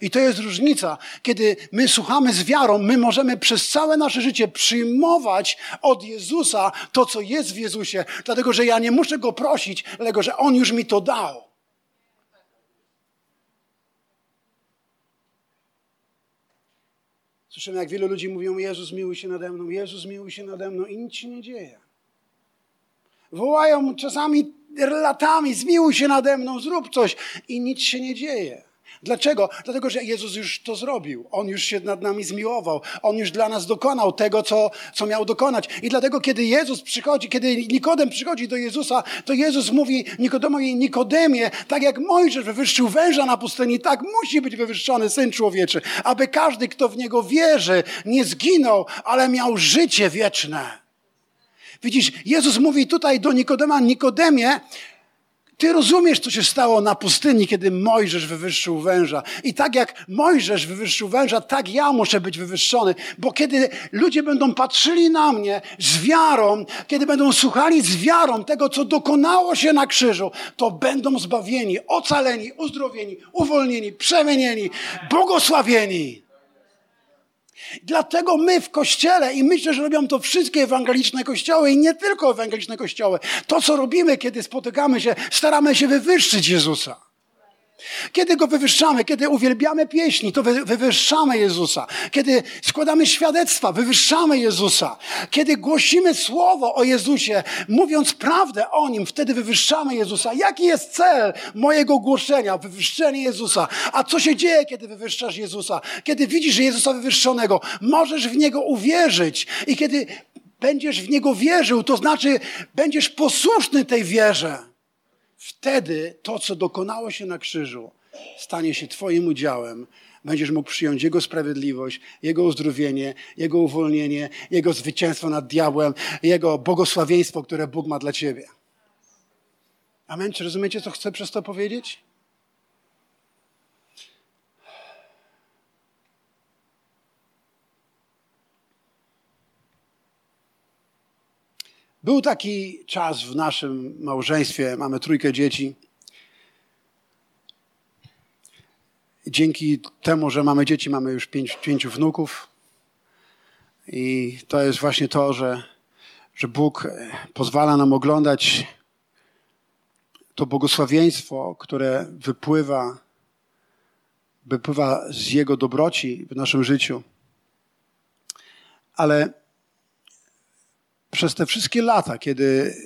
Speaker 2: I to jest różnica. Kiedy my słuchamy z wiarą, my możemy przez całe nasze życie przyjmować od Jezusa to, co jest w Jezusie, dlatego że ja nie muszę go prosić, dlatego że on już mi to dał. Słyszymy, jak wielu ludzi mówią: Jezus, miłuj się nade mną, Jezus, miłuj się nade mną, i nic się nie dzieje. Wołają czasami latami, zmiłuj się nade mną, zrób coś i nic się nie dzieje. Dlaczego? Dlatego, że Jezus już to zrobił. On już się nad nami zmiłował. On już dla nas dokonał tego, co, co miał dokonać. I dlatego, kiedy Jezus przychodzi, kiedy Nikodem przychodzi do Jezusa, to Jezus mówi Nikodemowi, Nikodemie, tak jak Mojżesz wywyższył węża na pustyni, tak musi być wywyższony Syn Człowieczy, aby każdy, kto w Niego wierzy, nie zginął, ale miał życie wieczne. Widzisz, Jezus mówi tutaj do Nikodema, Nikodemie, Ty rozumiesz, co się stało na pustyni, kiedy Mojżesz wywyższył węża. I tak jak Mojżesz wywyższył węża, tak ja muszę być wywyższony. Bo kiedy ludzie będą patrzyli na mnie z wiarą, kiedy będą słuchali z wiarą tego, co dokonało się na krzyżu, to będą zbawieni, ocaleni, uzdrowieni, uwolnieni, przemienieni, błogosławieni. Dlatego my w kościele, i myślę, że robią to wszystkie ewangeliczne kościoły i nie tylko ewangeliczne kościoły, to co robimy, kiedy spotykamy się, staramy się wywyższyć Jezusa. Kiedy Go wywyższamy, kiedy uwielbiamy pieśni, to wywyższamy Jezusa. Kiedy składamy świadectwa, wywyższamy Jezusa. Kiedy głosimy słowo o Jezusie, mówiąc prawdę o Nim, wtedy wywyższamy Jezusa. Jaki jest cel mojego głoszenia? Wywyższenie Jezusa. A co się dzieje, kiedy wywyższasz Jezusa? Kiedy widzisz Jezusa wywyższonego, możesz w Niego uwierzyć. I kiedy będziesz w Niego wierzył, to znaczy będziesz posłuszny tej wierze wtedy to, co dokonało się na krzyżu, stanie się Twoim udziałem. Będziesz mógł przyjąć Jego sprawiedliwość, Jego uzdrowienie, Jego uwolnienie, Jego zwycięstwo nad diabłem, Jego błogosławieństwo, które Bóg ma dla Ciebie. Amen. Czy rozumiecie, co chcę przez to powiedzieć? Był taki czas w naszym małżeństwie, mamy trójkę dzieci. Dzięki temu, że mamy dzieci, mamy już pięć, pięciu wnuków. I to jest właśnie to, że, że Bóg pozwala nam oglądać to błogosławieństwo, które wypływa, wypływa z Jego dobroci w naszym życiu. Ale przez te wszystkie lata, kiedy,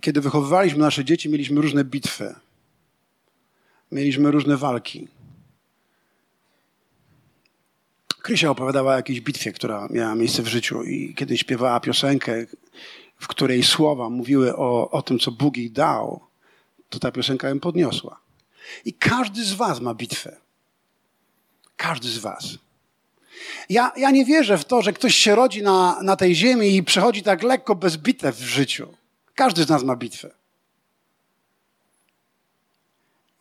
Speaker 2: kiedy wychowywaliśmy nasze dzieci, mieliśmy różne bitwy. Mieliśmy różne walki. Krysia opowiadała o jakiejś bitwie, która miała miejsce w życiu i kiedy śpiewała piosenkę, w której słowa mówiły o, o tym, co Bóg jej dał, to ta piosenka ją podniosła. I każdy z was ma bitwę. Każdy z was. Ja, ja nie wierzę w to, że ktoś się rodzi na, na tej ziemi i przechodzi tak lekko bez bitew w życiu. Każdy z nas ma bitwę.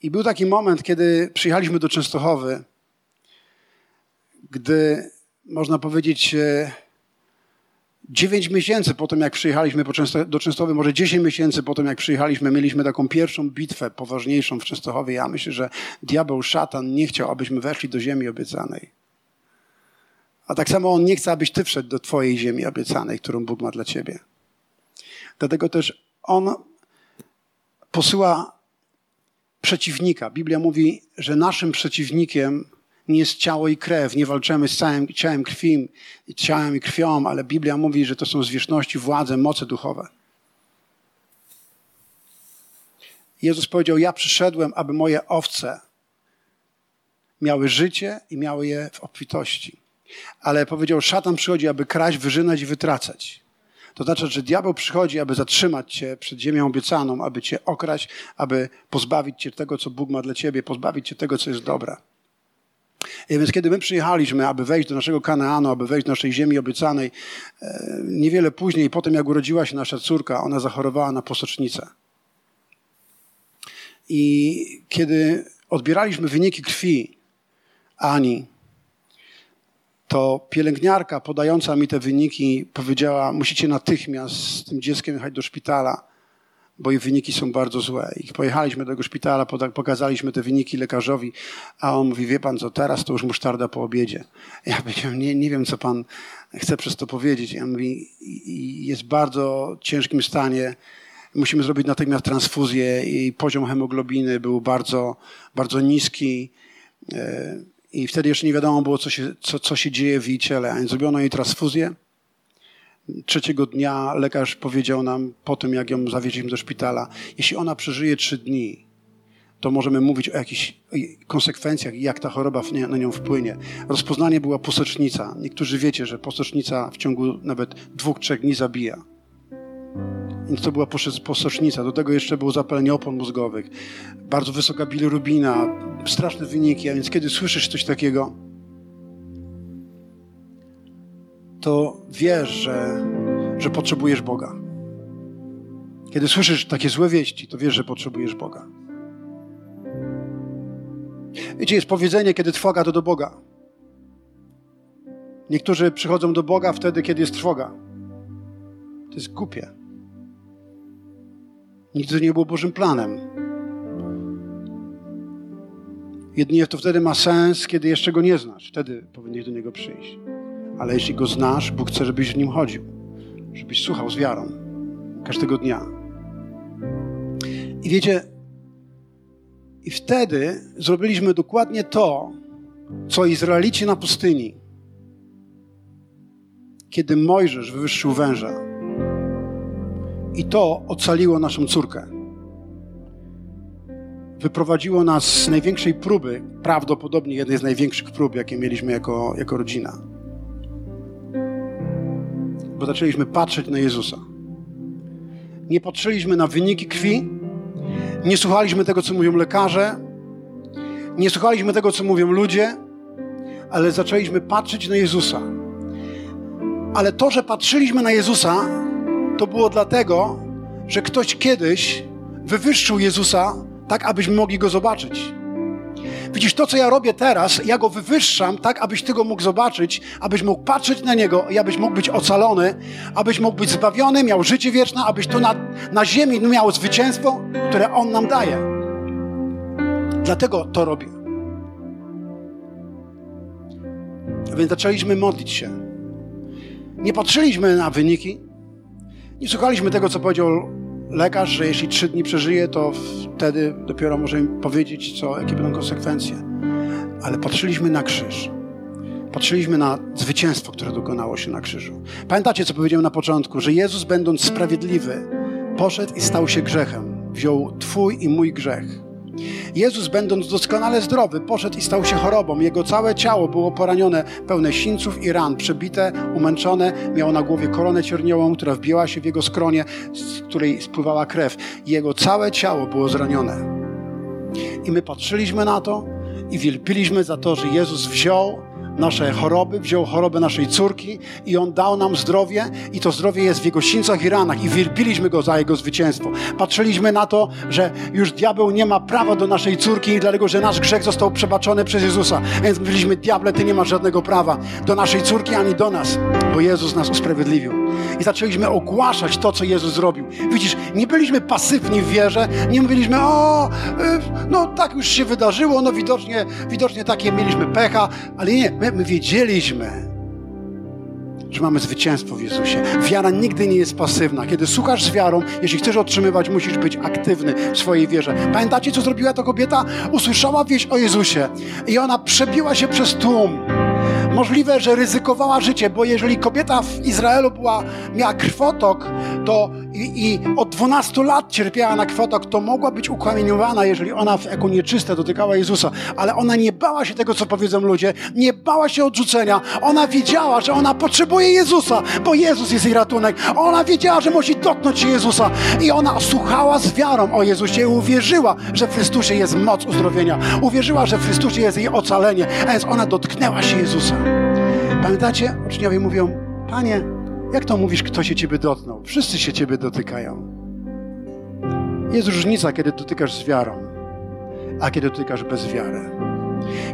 Speaker 2: I był taki moment, kiedy przyjechaliśmy do Częstochowy, gdy, można powiedzieć, e, dziewięć miesięcy po tym, jak przyjechaliśmy do Częstochowy, może dziesięć miesięcy po tym, jak przyjechaliśmy, mieliśmy taką pierwszą bitwę, poważniejszą w Częstochowie. Ja myślę, że diabeł, szatan nie chciał, abyśmy weszli do ziemi obiecanej. A tak samo On nie chce, abyś Ty wszedł do Twojej ziemi obiecanej, którą Bóg ma dla Ciebie. Dlatego też On posyła przeciwnika. Biblia mówi, że naszym przeciwnikiem nie jest ciało i krew. Nie walczymy z całym ciałem krwi, ciałem i krwią, ale Biblia mówi, że to są zwierzchności, władze, moce duchowe. Jezus powiedział: Ja przyszedłem, aby moje owce miały życie i miały je w obfitości. Ale powiedział, szatan przychodzi, aby kraść, wyżynać i wytracać. To znaczy, że diabeł przychodzi, aby zatrzymać cię przed ziemią obiecaną, aby cię okraść, aby pozbawić cię tego, co Bóg ma dla ciebie, pozbawić cię tego, co jest dobre. I więc kiedy my przyjechaliśmy, aby wejść do naszego Kanaanu, aby wejść do naszej ziemi obiecanej, e, niewiele później, po tym jak urodziła się nasza córka, ona zachorowała na posocznicę. I kiedy odbieraliśmy wyniki krwi Ani, to pielęgniarka podająca mi te wyniki powiedziała, musicie natychmiast z tym dzieckiem jechać do szpitala, bo jej wyniki są bardzo złe. I pojechaliśmy do tego szpitala, pokazaliśmy te wyniki lekarzowi, a on mówi, wie pan co, teraz to już musztarda po obiedzie. Ja powiedziałem, nie, nie wiem, co pan chce przez to powiedzieć. Ja mówię, jest w bardzo ciężkim stanie, musimy zrobić natychmiast transfuzję i poziom hemoglobiny był bardzo, bardzo niski. I wtedy jeszcze nie wiadomo było, co się, co, co się dzieje w jej ciele. Zrobiono jej transfuzję. Trzeciego dnia lekarz powiedział nam, po tym jak ją zawieźliśmy do szpitala, jeśli ona przeżyje trzy dni, to możemy mówić o jakichś konsekwencjach i jak ta choroba na nią wpłynie. Rozpoznanie była posocznica. Niektórzy wiecie, że posocznica w ciągu nawet dwóch, trzech dni zabija. Więc to była posocznica. Do tego jeszcze było zapalenie opon mózgowych. Bardzo wysoka bilirubina, straszne wyniki. A więc kiedy słyszysz coś takiego, to wiesz, że, że potrzebujesz Boga. Kiedy słyszysz takie złe wieści, to wiesz, że potrzebujesz Boga. Wiecie, jest powiedzenie, kiedy trwoga, to do Boga. Niektórzy przychodzą do Boga wtedy, kiedy jest trwoga. To jest głupie. Nigdy to nie było Bożym planem. Jedynie to wtedy ma sens, kiedy jeszcze go nie znasz. Wtedy powinieneś do niego przyjść. Ale jeśli go znasz, Bóg chce, żebyś w nim chodził, żebyś słuchał z wiarą każdego dnia. I wiecie, i wtedy zrobiliśmy dokładnie to, co Izraelici na pustyni, kiedy Mojżesz wywyższył węża. I to ocaliło naszą córkę. Wyprowadziło nas z największej próby, prawdopodobnie jednej z największych prób, jakie mieliśmy jako, jako rodzina. Bo zaczęliśmy patrzeć na Jezusa. Nie patrzyliśmy na wyniki krwi, nie słuchaliśmy tego, co mówią lekarze, nie słuchaliśmy tego, co mówią ludzie, ale zaczęliśmy patrzeć na Jezusa. Ale to, że patrzyliśmy na Jezusa, to było dlatego, że ktoś kiedyś wywyższył Jezusa tak, abyśmy mogli go zobaczyć. Widzisz, to co ja robię teraz, ja go wywyższam tak, abyś ty go mógł zobaczyć, abyś mógł patrzeć na niego i abyś mógł być ocalony, abyś mógł być zbawiony, miał życie wieczne, abyś tu na, na ziemi miał zwycięstwo, które on nam daje. Dlatego to robię. Więc zaczęliśmy modlić się. Nie patrzyliśmy na wyniki, nie słuchaliśmy tego, co powiedział lekarz, że jeśli trzy dni przeżyje, to wtedy dopiero możemy powiedzieć, co, jakie będą konsekwencje. Ale patrzyliśmy na krzyż. Patrzyliśmy na zwycięstwo, które dokonało się na krzyżu. Pamiętacie, co powiedziałem na początku, że Jezus, będąc sprawiedliwy, poszedł i stał się grzechem. Wziął Twój i mój grzech Jezus, będąc doskonale zdrowy, poszedł i stał się chorobą. Jego całe ciało było poranione, pełne sińców i ran, przebite, umęczone. Miał na głowie koronę cierniową, która wbiła się w jego skronie, z której spływała krew. Jego całe ciało było zranione. I my patrzyliśmy na to i wielbiliśmy za to, że Jezus wziął nasze choroby, wziął chorobę naszej córki i On dał nam zdrowie i to zdrowie jest w Jego sińcach i ranach i wielbiliśmy Go za Jego zwycięstwo. Patrzyliśmy na to, że już diabeł nie ma prawa do naszej córki, dlatego że nasz grzech został przebaczony przez Jezusa. Więc mówiliśmy, diable, Ty nie masz żadnego prawa do naszej córki ani do nas, bo Jezus nas usprawiedliwił. I zaczęliśmy ogłaszać to, co Jezus zrobił. Widzisz, nie byliśmy pasywni w wierze, nie mówiliśmy, o, y, no tak już się wydarzyło, no widocznie, widocznie takie mieliśmy pecha, ale nie, My, my wiedzieliśmy, że mamy zwycięstwo w Jezusie. Wiara nigdy nie jest pasywna. Kiedy słuchasz z wiarą, jeśli chcesz otrzymywać, musisz być aktywny w swojej wierze. Pamiętacie, co zrobiła ta kobieta? Usłyszała wieść o Jezusie i ona przebiła się przez tłum. Możliwe, że ryzykowała życie, bo jeżeli kobieta w Izraelu była, miała krwotok, to i, i od 12 lat cierpiała na krwotok, to mogła być ukamieniowana, jeżeli ona jako nieczysta dotykała Jezusa. Ale ona nie bała się tego, co powiedzą ludzie, nie bała się odrzucenia. Ona wiedziała, że ona potrzebuje Jezusa, bo Jezus jest jej ratunek. Ona wiedziała, że musi dotknąć się Jezusa. I ona słuchała z wiarą o Jezusie i uwierzyła, że w Chrystusie jest moc uzdrowienia. Uwierzyła, że w Chrystusie jest jej ocalenie, a więc ona dotknęła się Jezusa. Pamiętacie? Uczniowie mówią, Panie, jak to mówisz, kto się Ciebie dotknął? Wszyscy się Ciebie dotykają. Jest różnica, kiedy dotykasz z wiarą, a kiedy dotykasz bez wiary.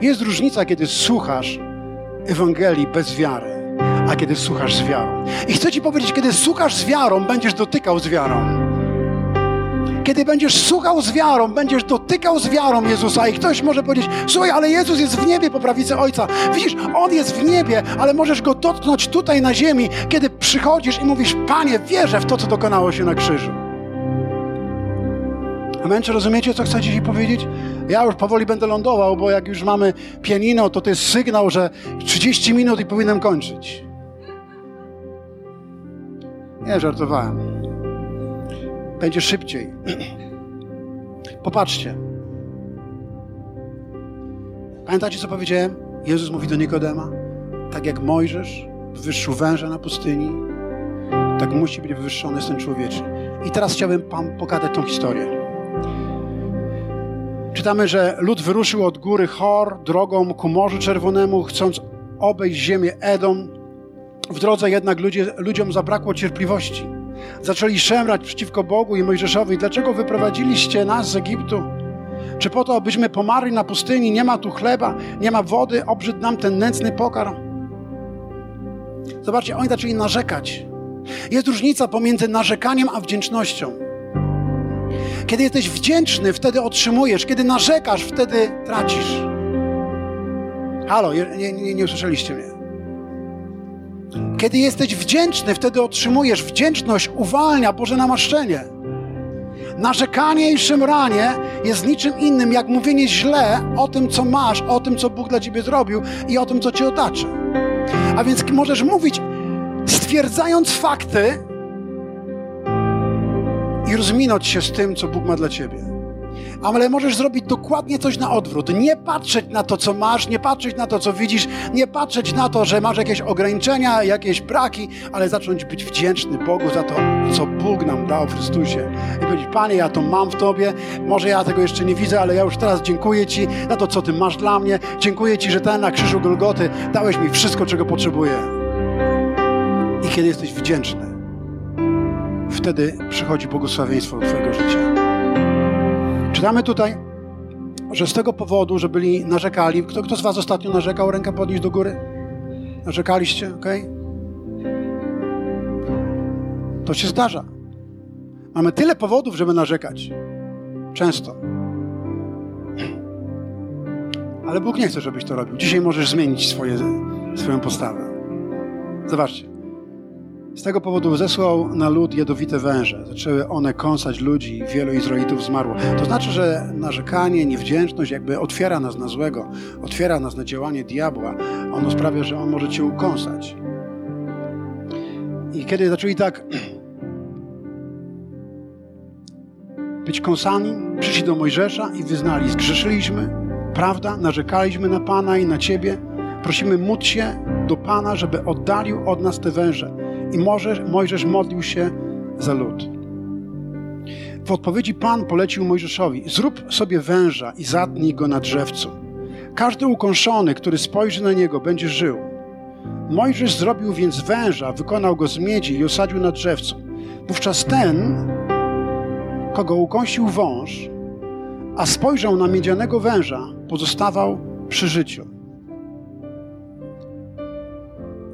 Speaker 2: Jest różnica, kiedy słuchasz Ewangelii bez wiary, a kiedy słuchasz z wiarą. I chcę Ci powiedzieć, kiedy słuchasz z wiarą, będziesz dotykał z wiarą. Kiedy będziesz słuchał z wiarą, będziesz dotykał z wiarą Jezusa i ktoś może powiedzieć, słuchaj, ale Jezus jest w niebie po prawicy Ojca. Widzisz, On jest w niebie, ale możesz Go dotknąć tutaj na ziemi, kiedy przychodzisz i mówisz, Panie, wierzę w to, co dokonało się na krzyżu. Amen, czy rozumiecie, co chcę dzisiaj powiedzieć? Ja już powoli będę lądował, bo jak już mamy pianino, to to jest sygnał, że 30 minut i powinienem kończyć. Nie, żartowałem będzie szybciej. Popatrzcie. Pamiętacie, co powiedziałem? Jezus mówi do Nikodema, tak jak Mojżesz wywyższył węża na pustyni, tak musi być wywyższony Syn Człowieczy. I teraz chciałbym Wam pokazać tą historię. Czytamy, że lud wyruszył od góry Chor drogą ku Morzu Czerwonemu, chcąc obejść ziemię Edom. W drodze jednak ludzie, ludziom zabrakło cierpliwości zaczęli szemrać przeciwko Bogu i Mojżeszowi. Dlaczego wyprowadziliście nas z Egiptu? Czy po to, abyśmy pomarli na pustyni? Nie ma tu chleba, nie ma wody, obrzydł nam ten nędzny pokarm. Zobaczcie, oni zaczęli narzekać. Jest różnica pomiędzy narzekaniem a wdzięcznością. Kiedy jesteś wdzięczny, wtedy otrzymujesz. Kiedy narzekasz, wtedy tracisz. Halo, nie, nie, nie usłyszeliście mnie. Kiedy jesteś wdzięczny, wtedy otrzymujesz. Wdzięczność uwalnia Boże namaszczenie. Narzekanie i szemranie jest niczym innym, jak mówienie źle o tym, co masz, o tym, co Bóg dla ciebie zrobił i o tym, co cię otacza. A więc możesz mówić, stwierdzając fakty i rozminąć się z tym, co Bóg ma dla ciebie. Ale możesz zrobić dokładnie coś na odwrót. Nie patrzeć na to, co masz, nie patrzeć na to, co widzisz, nie patrzeć na to, że masz jakieś ograniczenia, jakieś braki, ale zacząć być wdzięczny Bogu za to, co Bóg nam dał w Chrystusie. I powiedzieć, Panie, ja to mam w Tobie, może ja tego jeszcze nie widzę, ale ja już teraz dziękuję Ci za to, co Ty masz dla mnie. Dziękuję Ci, że Ty na krzyżu Golgoty dałeś mi wszystko, czego potrzebuję. I kiedy jesteś wdzięczny, wtedy przychodzi błogosławieństwo do Twojego życia. Czytamy tutaj, że z tego powodu, że byli narzekali, kto, kto z Was ostatnio narzekał, rękę podnieść do góry? Narzekaliście, ok? To się zdarza. Mamy tyle powodów, żeby narzekać. Często. Ale Bóg nie chce, żebyś to robił. Dzisiaj możesz zmienić swoje, swoją postawę. Zobaczcie. Z tego powodu zesłał na lud jadowite węże. Zaczęły one kąsać ludzi i wielu Izraelitów zmarło. To znaczy, że narzekanie, niewdzięczność jakby otwiera nas na złego, otwiera nas na działanie diabła. Ono sprawia, że on może cię ukąsać. I kiedy zaczęli tak być kąsani, przyszli do Mojżesza i wyznali, zgrzeszyliśmy, prawda, narzekaliśmy na Pana i na Ciebie, prosimy módl się do Pana, żeby oddalił od nas te węże i Mojżesz, Mojżesz modlił się za lud. W odpowiedzi Pan polecił Mojżeszowi: Zrób sobie węża i zatnij go na drzewcu. Każdy ukąszony, który spojrzy na niego, będzie żył. Mojżesz zrobił więc węża, wykonał go z miedzi i osadził na drzewcu. Wówczas ten, kogo ukąsił wąż, a spojrzał na miedzianego węża, pozostawał przy życiu.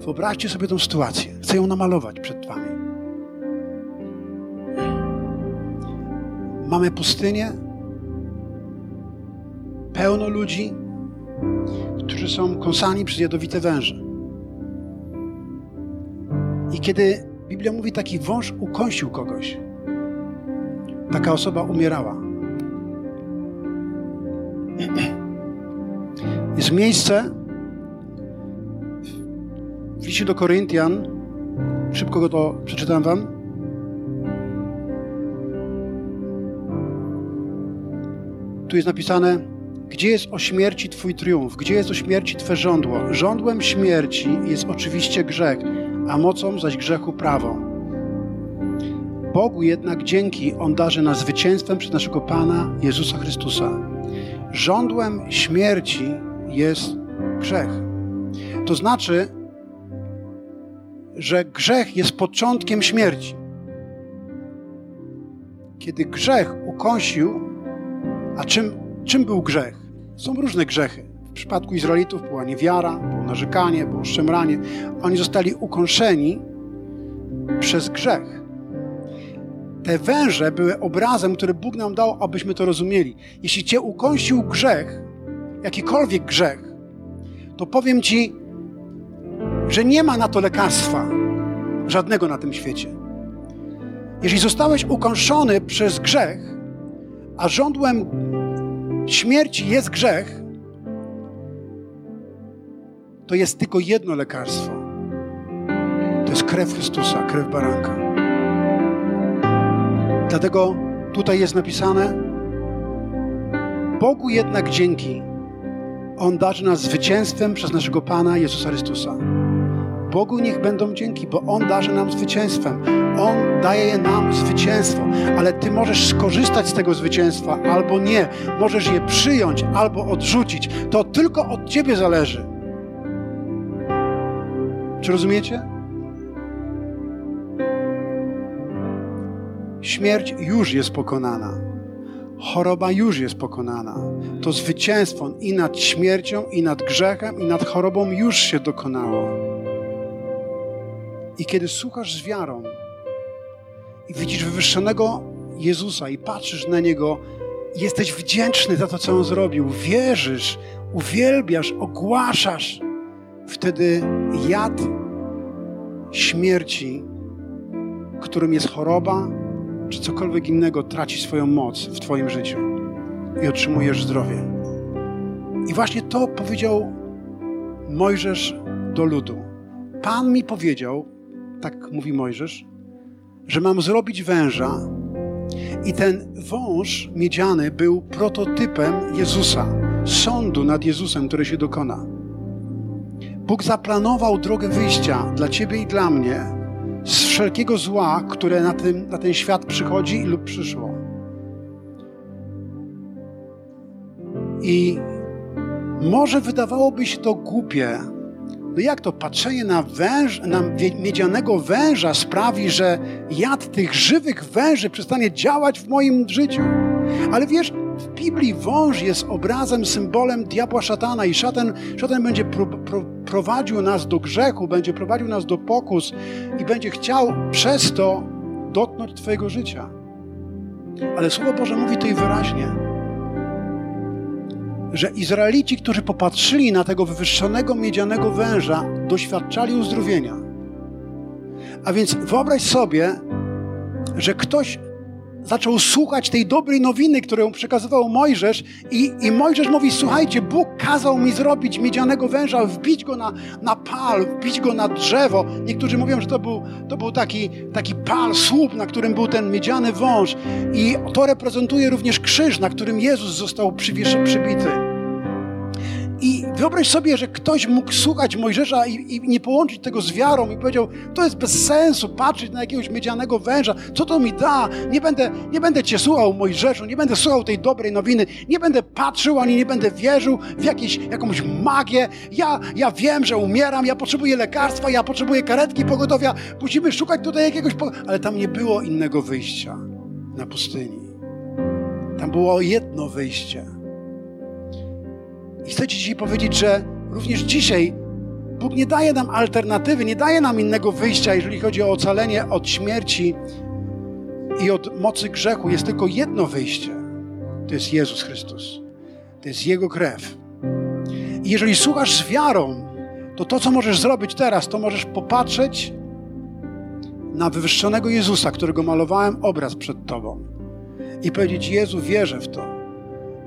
Speaker 2: Wyobraźcie sobie tę sytuację. Chcę ją namalować przed Wami. Mamy pustynię, pełno ludzi, którzy są kąsani przez jadowite węże. I kiedy Biblia mówi, taki wąż ukąsił kogoś, taka osoba umierała. Jest miejsce, w liście do Koryntian, szybko go to przeczytam wam. Tu jest napisane, gdzie jest o śmierci Twój triumf? Gdzie jest o śmierci Twe żądło? Żądłem śmierci jest oczywiście grzech, a mocą zaś grzechu prawo. Bogu jednak dzięki On darzy nas zwycięstwem przez naszego Pana Jezusa Chrystusa. Żądłem śmierci jest grzech. To znaczy, że grzech jest początkiem śmierci. Kiedy grzech ukąsił, a czym, czym był grzech? Są różne grzechy. W przypadku Izraelitów była niewiara, było narzekanie, było szemranie. Oni zostali ukąszeni przez grzech. Te węże były obrazem, który Bóg nam dał, abyśmy to rozumieli. Jeśli cię ukąsił grzech, jakikolwiek grzech, to powiem ci, że nie ma na to lekarstwa, żadnego na tym świecie. Jeżeli zostałeś ukąszony przez grzech, a żądłem śmierci jest grzech, to jest tylko jedno lekarstwo. To jest krew Chrystusa, krew baranka. Dlatego tutaj jest napisane: Bogu jednak dzięki. On darzy nas zwycięstwem przez naszego Pana Jezusa Chrystusa. Bogu niech będą dzięki, bo On darzy nam zwycięstwem. On daje nam zwycięstwo, ale Ty możesz skorzystać z tego zwycięstwa albo nie. Możesz je przyjąć albo odrzucić. To tylko od Ciebie zależy. Czy rozumiecie? Śmierć już jest pokonana. Choroba już jest pokonana. To zwycięstwo i nad śmiercią, i nad grzechem, i nad chorobą już się dokonało. I kiedy słuchasz z wiarą i widzisz wywyższonego Jezusa i patrzysz na Niego, jesteś wdzięczny za to, co On zrobił, wierzysz, uwielbiasz, ogłaszasz, wtedy jad śmierci, którym jest choroba, czy cokolwiek innego, traci swoją moc w Twoim życiu i otrzymujesz zdrowie. I właśnie to powiedział Mojżesz do ludu. Pan mi powiedział, tak mówi Mojżesz, że mam zrobić węża, i ten wąż miedziany był prototypem Jezusa, sądu nad Jezusem, który się dokona. Bóg zaplanował drogę wyjścia dla Ciebie i dla mnie z wszelkiego zła, które na, tym, na ten świat przychodzi lub przyszło. I może wydawałoby się to głupie. No jak to patrzenie na, węż, na miedzianego węża sprawi, że jad tych żywych węży przestanie działać w moim życiu? Ale wiesz, w Biblii wąż jest obrazem, symbolem diabła szatana i szatan, szatan będzie pro, pro, prowadził nas do grzechu, będzie prowadził nas do pokus i będzie chciał przez to dotknąć Twojego życia. Ale Słowo Boże mówi tutaj wyraźnie, że Izraelici, którzy popatrzyli na tego wywyższonego miedzianego węża, doświadczali uzdrowienia. A więc wyobraź sobie, że ktoś zaczął słuchać tej dobrej nowiny, którą przekazywał Mojżesz i, i Mojżesz mówi, słuchajcie, Bóg kazał mi zrobić miedzianego węża, wbić go na, na pal, wbić go na drzewo. Niektórzy mówią, że to był, to był taki, taki pal, słup, na którym był ten miedziany wąż i to reprezentuje również krzyż, na którym Jezus został przybity. I wyobraź sobie, że ktoś mógł słuchać Mojżesza i, i, nie połączyć tego z wiarą i powiedział, to jest bez sensu patrzeć na jakiegoś miedzianego węża, co to mi da? Nie będę, nie będę cię słuchał Mojżeszu, nie będę słuchał tej dobrej nowiny, nie będę patrzył, ani nie będę wierzył w jakieś, jakąś magię. Ja, ja wiem, że umieram, ja potrzebuję lekarstwa, ja potrzebuję karetki pogotowia, musimy szukać tutaj jakiegoś... Po... Ale tam nie było innego wyjścia na pustyni. Tam było jedno wyjście – i chcę Ci dzisiaj powiedzieć, że również dzisiaj Bóg nie daje nam alternatywy, nie daje nam innego wyjścia, jeżeli chodzi o ocalenie od śmierci i od mocy grzechu. Jest tylko jedno wyjście. To jest Jezus Chrystus. To jest Jego krew. I jeżeli słuchasz z wiarą, to to, co możesz zrobić teraz, to możesz popatrzeć na wywyższonego Jezusa, którego malowałem obraz przed Tobą i powiedzieć: Jezu, wierzę w to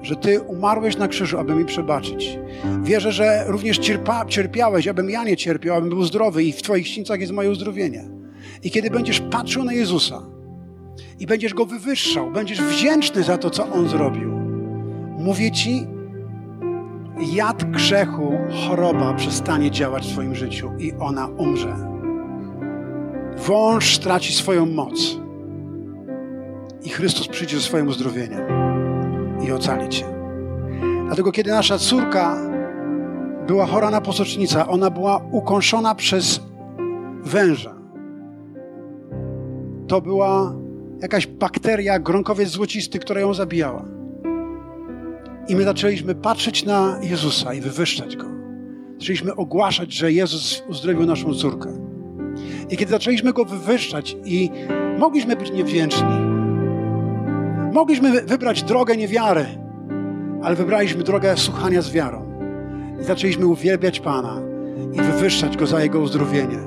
Speaker 2: że Ty umarłeś na krzyżu, aby mi przebaczyć. Wierzę, że również cierpa, cierpiałeś, abym ja nie cierpiał, abym był zdrowy i w Twoich sińcach jest moje uzdrowienie. I kiedy będziesz patrzył na Jezusa i będziesz Go wywyższał, będziesz wdzięczny za to, co On zrobił, mówię Ci, jad grzechu, choroba przestanie działać w Twoim życiu i ona umrze. Wąż straci swoją moc i Chrystus przyjdzie ze swoim uzdrowieniem i ocalić cię. Dlatego kiedy nasza córka była chora na posocznicę, ona była ukąszona przez węża. To była jakaś bakteria, gronkowiec złocisty, która ją zabijała. I my zaczęliśmy patrzeć na Jezusa i wywyższać Go. Zaczęliśmy ogłaszać, że Jezus uzdrowił naszą córkę. I kiedy zaczęliśmy Go wywyższać i mogliśmy być niewdzięczni, Mogliśmy wybrać drogę niewiary, ale wybraliśmy drogę słuchania z wiarą. I zaczęliśmy uwielbiać Pana i wywyższać Go za Jego uzdrowienie.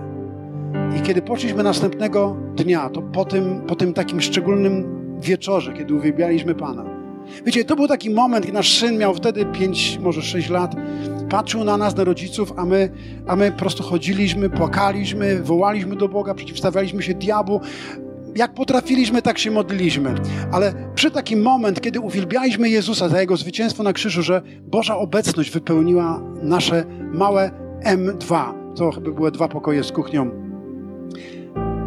Speaker 2: I kiedy poszliśmy następnego dnia, to po tym, po tym takim szczególnym wieczorze, kiedy uwielbialiśmy Pana, wiecie, to był taki moment, kiedy nasz syn miał wtedy 5, może 6 lat, patrzył na nas, na rodziców, a my, a my po prostu chodziliśmy, płakaliśmy, wołaliśmy do Boga, przeciwstawialiśmy się diabłu, jak potrafiliśmy, tak się modliliśmy. Ale przy takim moment, kiedy uwielbialiśmy Jezusa za Jego zwycięstwo na krzyżu, że Boża obecność wypełniła nasze małe M2, to chyba były dwa pokoje z kuchnią.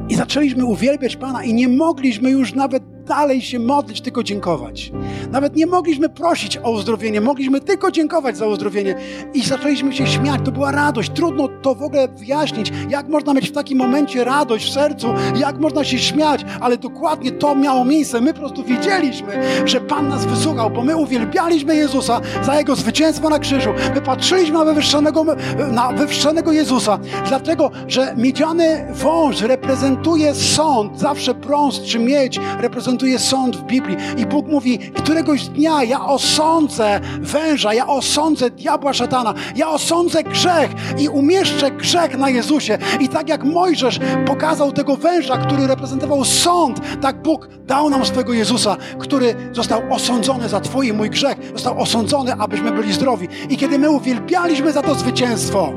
Speaker 2: I zaczęliśmy uwielbiać Pana i nie mogliśmy już nawet dalej się modlić, tylko dziękować. Nawet nie mogliśmy prosić o uzdrowienie, mogliśmy tylko dziękować za uzdrowienie. I zaczęliśmy się śmiać, to była radość. Trudno to w ogóle wyjaśnić, jak można mieć w takim momencie radość w sercu, jak można się śmiać, ale dokładnie to miało miejsce. My po prostu wiedzieliśmy, że Pan nas wysłuchał, bo my uwielbialiśmy Jezusa za Jego zwycięstwo na krzyżu. My patrzyliśmy na wywyższonego, na wywyższonego Jezusa, dlatego, że miedziany wąż reprezentuje sąd, zawsze brąz czy miedź reprezentuje sąd w Biblii. I Bóg mówi, któregoś dnia ja osądzę węża, ja osądzę diabła szatana, ja osądzę grzech i umieszczę grzech na Jezusie. I tak jak Mojżesz pokazał tego węża, który reprezentował sąd, tak Bóg dał nam swego Jezusa, który został osądzony za Twój mój grzech, został osądzony, abyśmy byli zdrowi. I kiedy my uwielbialiśmy za to zwycięstwo,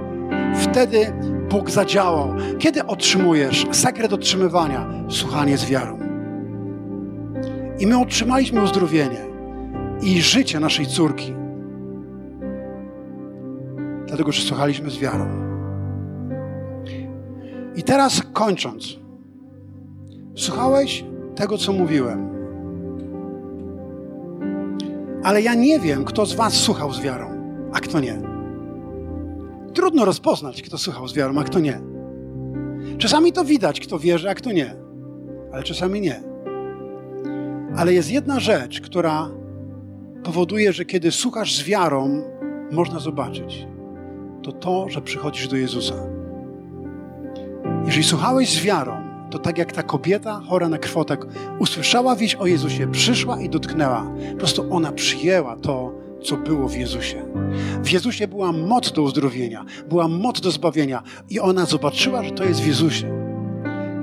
Speaker 2: wtedy Bóg zadziałał. Kiedy otrzymujesz sekret otrzymywania? Słuchanie z wiarą. I my otrzymaliśmy uzdrowienie i życie naszej córki. Dlatego, że słuchaliśmy z wiarą. I teraz kończąc. Słuchałeś tego, co mówiłem. Ale ja nie wiem, kto z Was słuchał z wiarą, a kto nie. Trudno rozpoznać, kto słuchał z wiarą, a kto nie. Czasami to widać, kto wierzy, a kto nie. Ale czasami nie. Ale jest jedna rzecz, która powoduje, że kiedy słuchasz z wiarą, można zobaczyć. To to, że przychodzisz do Jezusa. Jeżeli słuchałeś z wiarą, to tak jak ta kobieta chora na krwotek usłyszała wieść o Jezusie, przyszła i dotknęła. Po prostu ona przyjęła to, co było w Jezusie. W Jezusie była moc do uzdrowienia, była moc do zbawienia i ona zobaczyła, że to jest w Jezusie.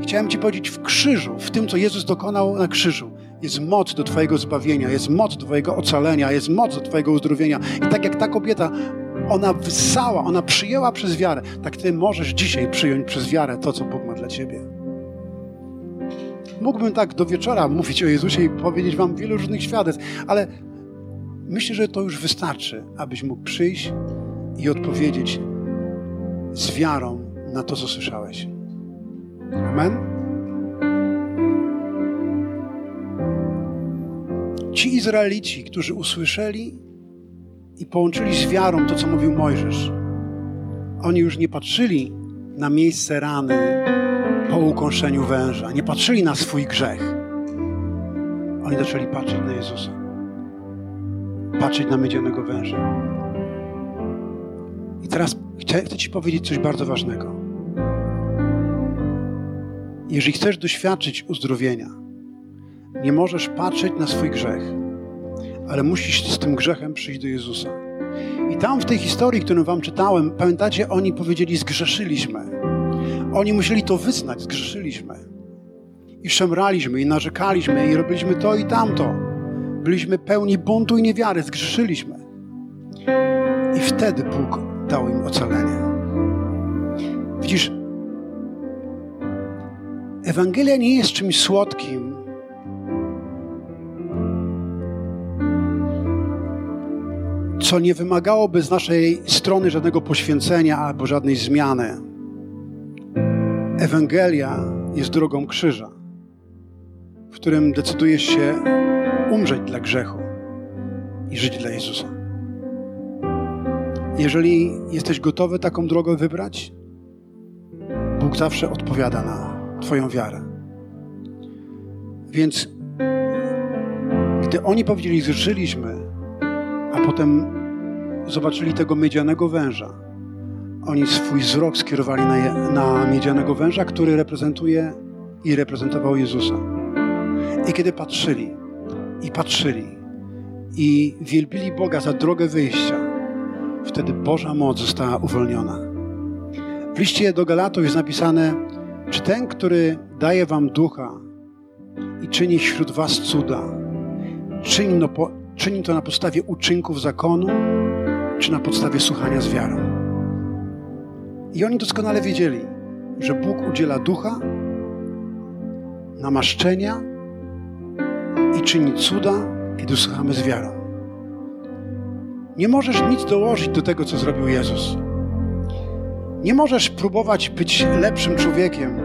Speaker 2: Chciałem Ci powiedzieć, w krzyżu, w tym, co Jezus dokonał na krzyżu, jest moc do Twojego zbawienia, jest moc do Twojego ocalenia, jest moc do Twojego uzdrowienia. I tak jak ta kobieta, ona wysała, ona przyjęła przez wiarę, tak Ty możesz dzisiaj przyjąć przez wiarę to, co Bóg ma dla Ciebie. Mógłbym tak do wieczora mówić o Jezusie i powiedzieć Wam wielu różnych świadectw, ale myślę, że to już wystarczy, abyś mógł przyjść i odpowiedzieć z wiarą na to, co słyszałeś. Amen. Ci Izraelici, którzy usłyszeli i połączyli z wiarą to, co mówił Mojżesz, oni już nie patrzyli na miejsce rany po ukąszeniu węża, nie patrzyli na swój grzech. Oni zaczęli patrzeć na Jezusa, patrzeć na miedzianego węża. I teraz chcę, chcę Ci powiedzieć coś bardzo ważnego. Jeżeli chcesz doświadczyć uzdrowienia, nie możesz patrzeć na swój grzech, ale musisz z tym grzechem przyjść do Jezusa. I tam w tej historii, którą wam czytałem, pamiętacie, oni powiedzieli, zgrzeszyliśmy. Oni musieli to wyznać, zgrzeszyliśmy. I szemraliśmy, i narzekaliśmy, i robiliśmy to i tamto. Byliśmy pełni buntu i niewiary, zgrzeszyliśmy. I wtedy Bóg dał im ocalenie. Widzisz, Ewangelia nie jest czymś słodkim. Co nie wymagałoby z naszej strony żadnego poświęcenia albo żadnej zmiany. Ewangelia jest drogą krzyża, w którym decydujesz się umrzeć dla grzechu i żyć dla Jezusa. Jeżeli jesteś gotowy taką drogę wybrać, Bóg zawsze odpowiada na Twoją wiarę. Więc gdy oni powiedzieli, zżyliśmy, a potem zobaczyli tego miedzianego węża, oni swój wzrok skierowali na, na miedzianego węża, który reprezentuje i reprezentował Jezusa. I kiedy patrzyli, i patrzyli, i wielbili Boga za drogę wyjścia, wtedy Boża moc została uwolniona. W liście do Galatów jest napisane, czy ten, który daje wam ducha i czyni wśród was cuda, czyni, no po, czyni to na podstawie uczynków zakonu, czy na podstawie słuchania z wiarą? I oni doskonale wiedzieli, że Bóg udziela ducha, namaszczenia i czyni cuda, kiedy słuchamy z wiarą. Nie możesz nic dołożyć do tego, co zrobił Jezus. Nie możesz próbować być lepszym człowiekiem,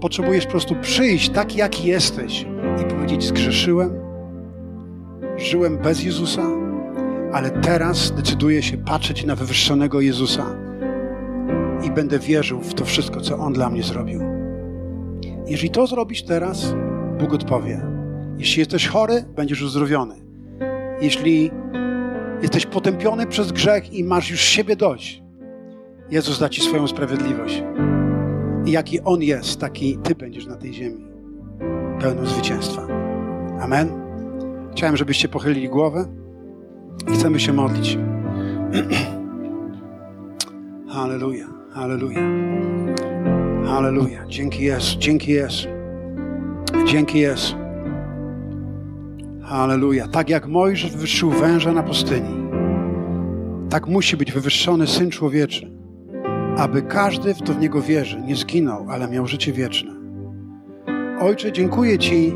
Speaker 2: potrzebujesz po prostu przyjść tak, jak jesteś i powiedzieć: Zgrzeszyłem, żyłem bez Jezusa, ale teraz decyduję się patrzeć na wywyższonego Jezusa i będę wierzył w to wszystko, co On dla mnie zrobił. Jeżeli to zrobisz teraz, Bóg odpowie. Jeśli jesteś chory, będziesz uzdrowiony. Jeśli jesteś potępiony przez grzech i masz już siebie dość, Jezus da Ci swoją sprawiedliwość. I jaki On jest, taki Ty będziesz na tej ziemi. Pełną zwycięstwa. Amen. Chciałem, żebyście pochylili głowę chcemy się modlić. Halleluja, halleluja. Halleluja. Dzięki Jezu, dzięki Jezu. Dzięki Jezu. Halleluja. Tak jak Mojżesz wywyższył węża na pustyni, tak musi być wywyższony Syn Człowieczy, aby każdy, kto w Niego wierzy, nie zginął, ale miał życie wieczne. Ojcze, dziękuję Ci,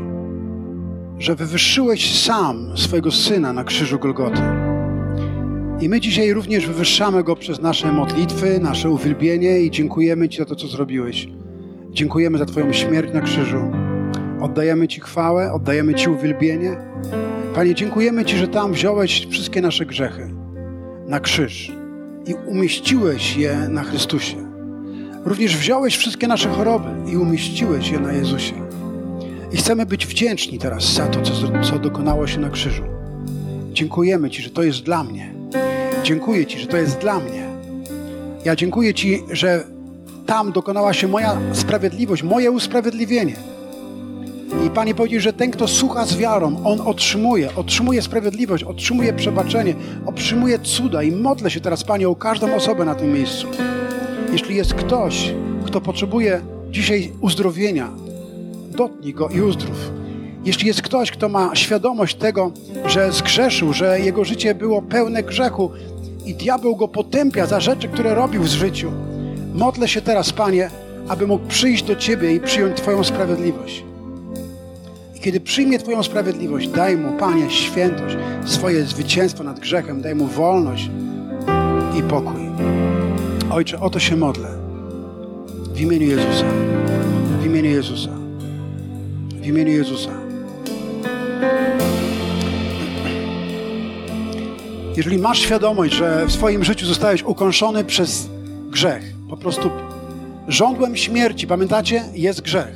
Speaker 2: że wywyższyłeś sam swojego Syna na krzyżu Golgoty. I my dzisiaj również wywyższamy Go przez nasze modlitwy, nasze uwielbienie i dziękujemy Ci za to, co zrobiłeś. Dziękujemy za Twoją śmierć na krzyżu. Oddajemy Ci chwałę, oddajemy Ci uwielbienie. Panie, dziękujemy Ci, że tam wziąłeś wszystkie nasze grzechy na krzyż i umieściłeś je na Chrystusie. Również wziąłeś wszystkie nasze choroby i umieściłeś je na Jezusie. I chcemy być wdzięczni teraz za to, co, co dokonało się na krzyżu. Dziękujemy Ci, że to jest dla mnie. Dziękuję Ci, że to jest dla mnie. Ja dziękuję Ci, że tam dokonała się moja sprawiedliwość, moje usprawiedliwienie. I Panie powiedział, że ten, kto słucha z wiarą, on otrzymuje, otrzymuje sprawiedliwość, otrzymuje przebaczenie, otrzymuje cuda. I modlę się teraz, Panie, o każdą osobę na tym miejscu. Jeśli jest ktoś, kto potrzebuje dzisiaj uzdrowienia, dotknij go i uzdrów. Jeśli jest ktoś, kto ma świadomość tego, że zgrzeszył, że jego życie było pełne grzechu i diabeł go potępia za rzeczy, które robił w życiu, modlę się teraz, Panie, aby mógł przyjść do Ciebie i przyjąć Twoją sprawiedliwość. I kiedy przyjmie Twoją sprawiedliwość, daj mu, Panie, świętość, swoje zwycięstwo nad grzechem, daj mu wolność i pokój. Ojcze, o to się modlę. W imieniu Jezusa. W imieniu Jezusa. Imieniu Jezusa. Jeżeli masz świadomość, że w swoim życiu zostałeś ukończony przez grzech, po prostu żądłem śmierci, pamiętacie? Jest grzech.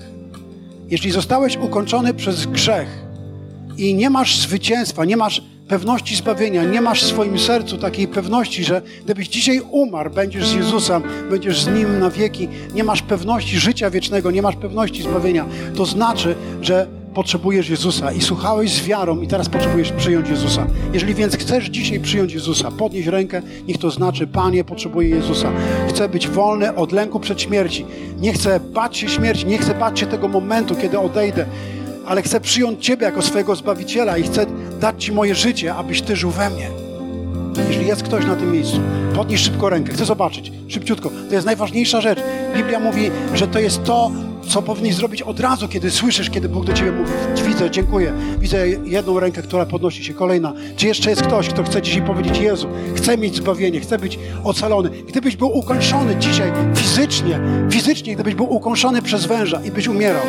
Speaker 2: Jeśli zostałeś ukończony przez grzech i nie masz zwycięstwa, nie masz pewności zbawienia, nie masz w swoim sercu takiej pewności, że gdybyś dzisiaj umarł, będziesz z Jezusem, będziesz z Nim na wieki, nie masz pewności życia wiecznego, nie masz pewności zbawienia, to znaczy, że potrzebujesz Jezusa i słuchałeś z wiarą i teraz potrzebujesz przyjąć Jezusa. Jeżeli więc chcesz dzisiaj przyjąć Jezusa, podnieś rękę, niech to znaczy, Panie, potrzebuję Jezusa. Chcę być wolny od lęku przed śmierci. Nie chcę bać się śmierci, nie chcę bać się tego momentu, kiedy odejdę, ale chcę przyjąć Ciebie jako swojego Zbawiciela i chcę dać Ci moje życie, abyś Ty żył we mnie. Jeżeli jest ktoś na tym miejscu, podnieś szybko rękę. Chcę zobaczyć, szybciutko. To jest najważniejsza rzecz. Biblia mówi, że to jest to, co powinieneś zrobić od razu, kiedy słyszysz, kiedy Bóg do Ciebie mówi. Widzę, dziękuję. Widzę jedną rękę, która podnosi się, kolejna. Czy jeszcze jest ktoś, kto chce dzisiaj powiedzieć, Jezu, chcę mieć zbawienie, chcę być ocalony. Gdybyś był ukończony dzisiaj fizycznie, fizycznie, gdybyś był ukończony przez węża i byś umierał,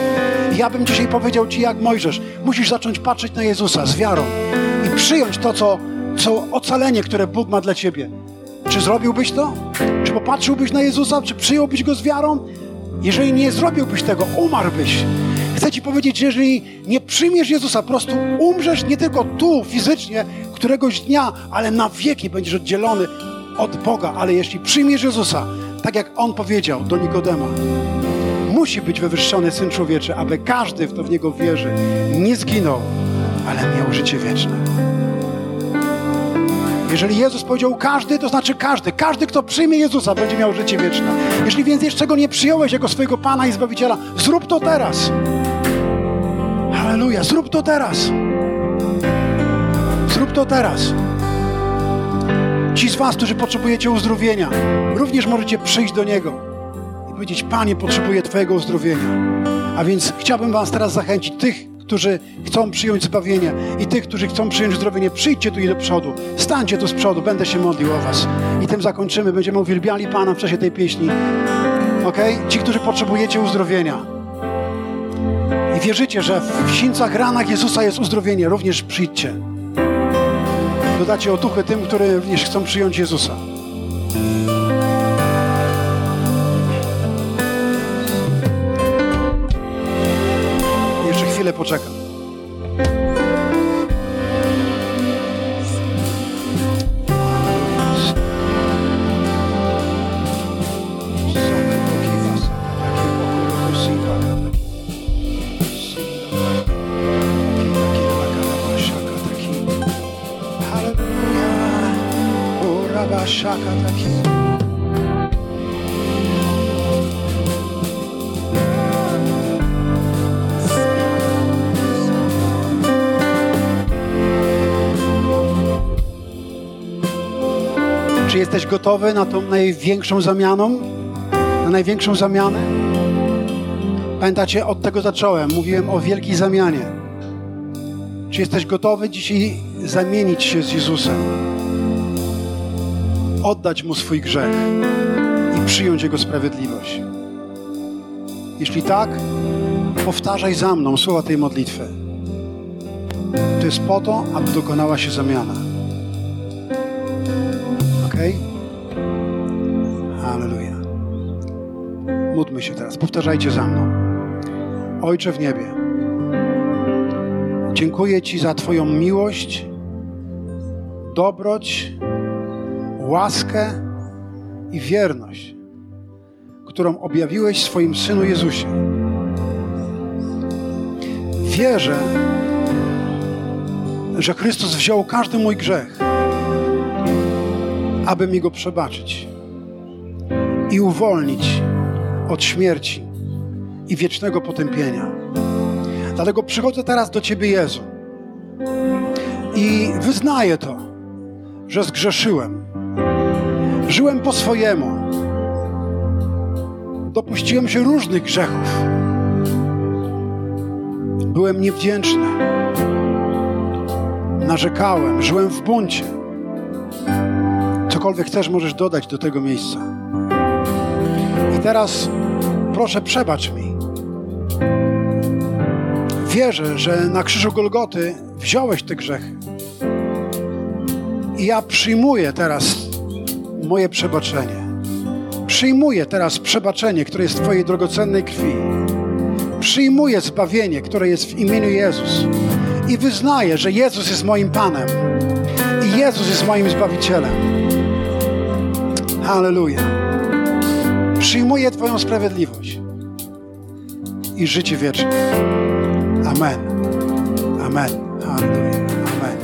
Speaker 2: ja bym dzisiaj powiedział Ci, jak Mojżesz, musisz zacząć patrzeć na Jezusa z wiarą i przyjąć to, co, co ocalenie, które Bóg ma dla Ciebie. Czy zrobiłbyś to? Czy popatrzyłbyś na Jezusa? Czy przyjąłbyś Go z wiarą? Jeżeli nie zrobiłbyś tego, umarłbyś. Chcę Ci powiedzieć, że jeżeli nie przyjmiesz Jezusa, po prostu umrzesz nie tylko tu, fizycznie, któregoś dnia, ale na wieki będziesz oddzielony od Boga. Ale jeśli przyjmiesz Jezusa, tak jak On powiedział do Nikodema, musi być wywyższony Syn Człowieczy, aby każdy, kto w Niego wierzy, nie zginął, ale miał życie wieczne. Jeżeli Jezus powiedział każdy, to znaczy każdy. Każdy, kto przyjmie Jezusa, będzie miał życie wieczne. Jeśli więc jeszcze go nie przyjąłeś jako swojego Pana i Zbawiciela, zrób to teraz. Halleluja, zrób to teraz. Zrób to teraz. Ci z Was, którzy potrzebujecie uzdrowienia, również możecie przyjść do Niego i powiedzieć: Panie, potrzebuję Twojego uzdrowienia. A więc chciałbym Was teraz zachęcić, tych, którzy chcą przyjąć zbawienie i tych, którzy chcą przyjąć uzdrowienie, przyjdźcie tu i do przodu. Stańcie tu z przodu, będę się modlił o Was. I tym zakończymy. Będziemy uwielbiali Pana w czasie tej pieśni. Ok? Ci, którzy potrzebujecie uzdrowienia, wierzycie, że w sińcach, ranach Jezusa jest uzdrowienie, również przyjdźcie. Dodacie otuchy tym, którzy również chcą przyjąć Jezusa. Chwilę poczekam. Shaka taki. Czy jesteś gotowy na tą największą zamianą? Na największą zamianę? Pamiętacie, od tego zacząłem. Mówiłem o wielkiej zamianie. Czy jesteś gotowy dzisiaj zamienić się z Jezusem? Oddać Mu swój grzech i przyjąć Jego sprawiedliwość. Jeśli tak, powtarzaj za mną słowa tej modlitwy. To jest po to, aby dokonała się zamiana. Módlmy się teraz. Powtarzajcie za mną. Ojcze w niebie, dziękuję Ci za Twoją miłość, dobroć, łaskę i wierność, którą objawiłeś swoim Synu Jezusie. Wierzę, że Chrystus wziął każdy mój grzech, aby mi go przebaczyć i uwolnić od śmierci i wiecznego potępienia. Dlatego przychodzę teraz do Ciebie, Jezu, i wyznaję to, że zgrzeszyłem. Żyłem po swojemu. Dopuściłem się różnych grzechów. Byłem niewdzięczny. Narzekałem, żyłem w buncie. Cokolwiek chcesz, możesz dodać do tego miejsca. Teraz proszę, przebacz mi. Wierzę, że na krzyżu Golgoty wziąłeś te grzechy. I ja przyjmuję teraz moje przebaczenie. Przyjmuję teraz przebaczenie, które jest w Twojej drogocennej krwi. Przyjmuję zbawienie, które jest w imieniu Jezus. I wyznaję, że Jezus jest moim Panem. I Jezus jest moim Zbawicielem. Halleluja. Przyjmuję Twoją sprawiedliwość i życie wieczne. Amen. Amen. Halleluja. Amen.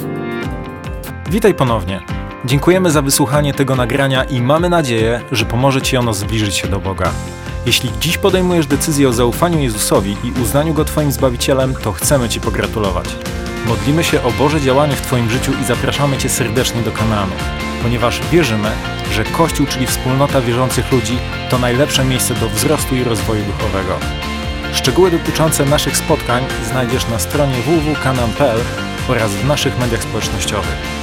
Speaker 1: Witaj ponownie. Dziękujemy za wysłuchanie tego nagrania i mamy nadzieję, że pomoże Ci ono zbliżyć się do Boga. Jeśli dziś podejmujesz decyzję o zaufaniu Jezusowi i uznaniu Go Twoim Zbawicielem, to chcemy Ci pogratulować. Modlimy się o Boże działanie w Twoim życiu i zapraszamy Cię serdecznie do Kanaanu, ponieważ wierzymy, że Kościół, czyli wspólnota wierzących ludzi, to najlepsze miejsce do wzrostu i rozwoju duchowego. Szczegóły dotyczące naszych spotkań znajdziesz na stronie www.kanan.pl oraz w naszych mediach społecznościowych.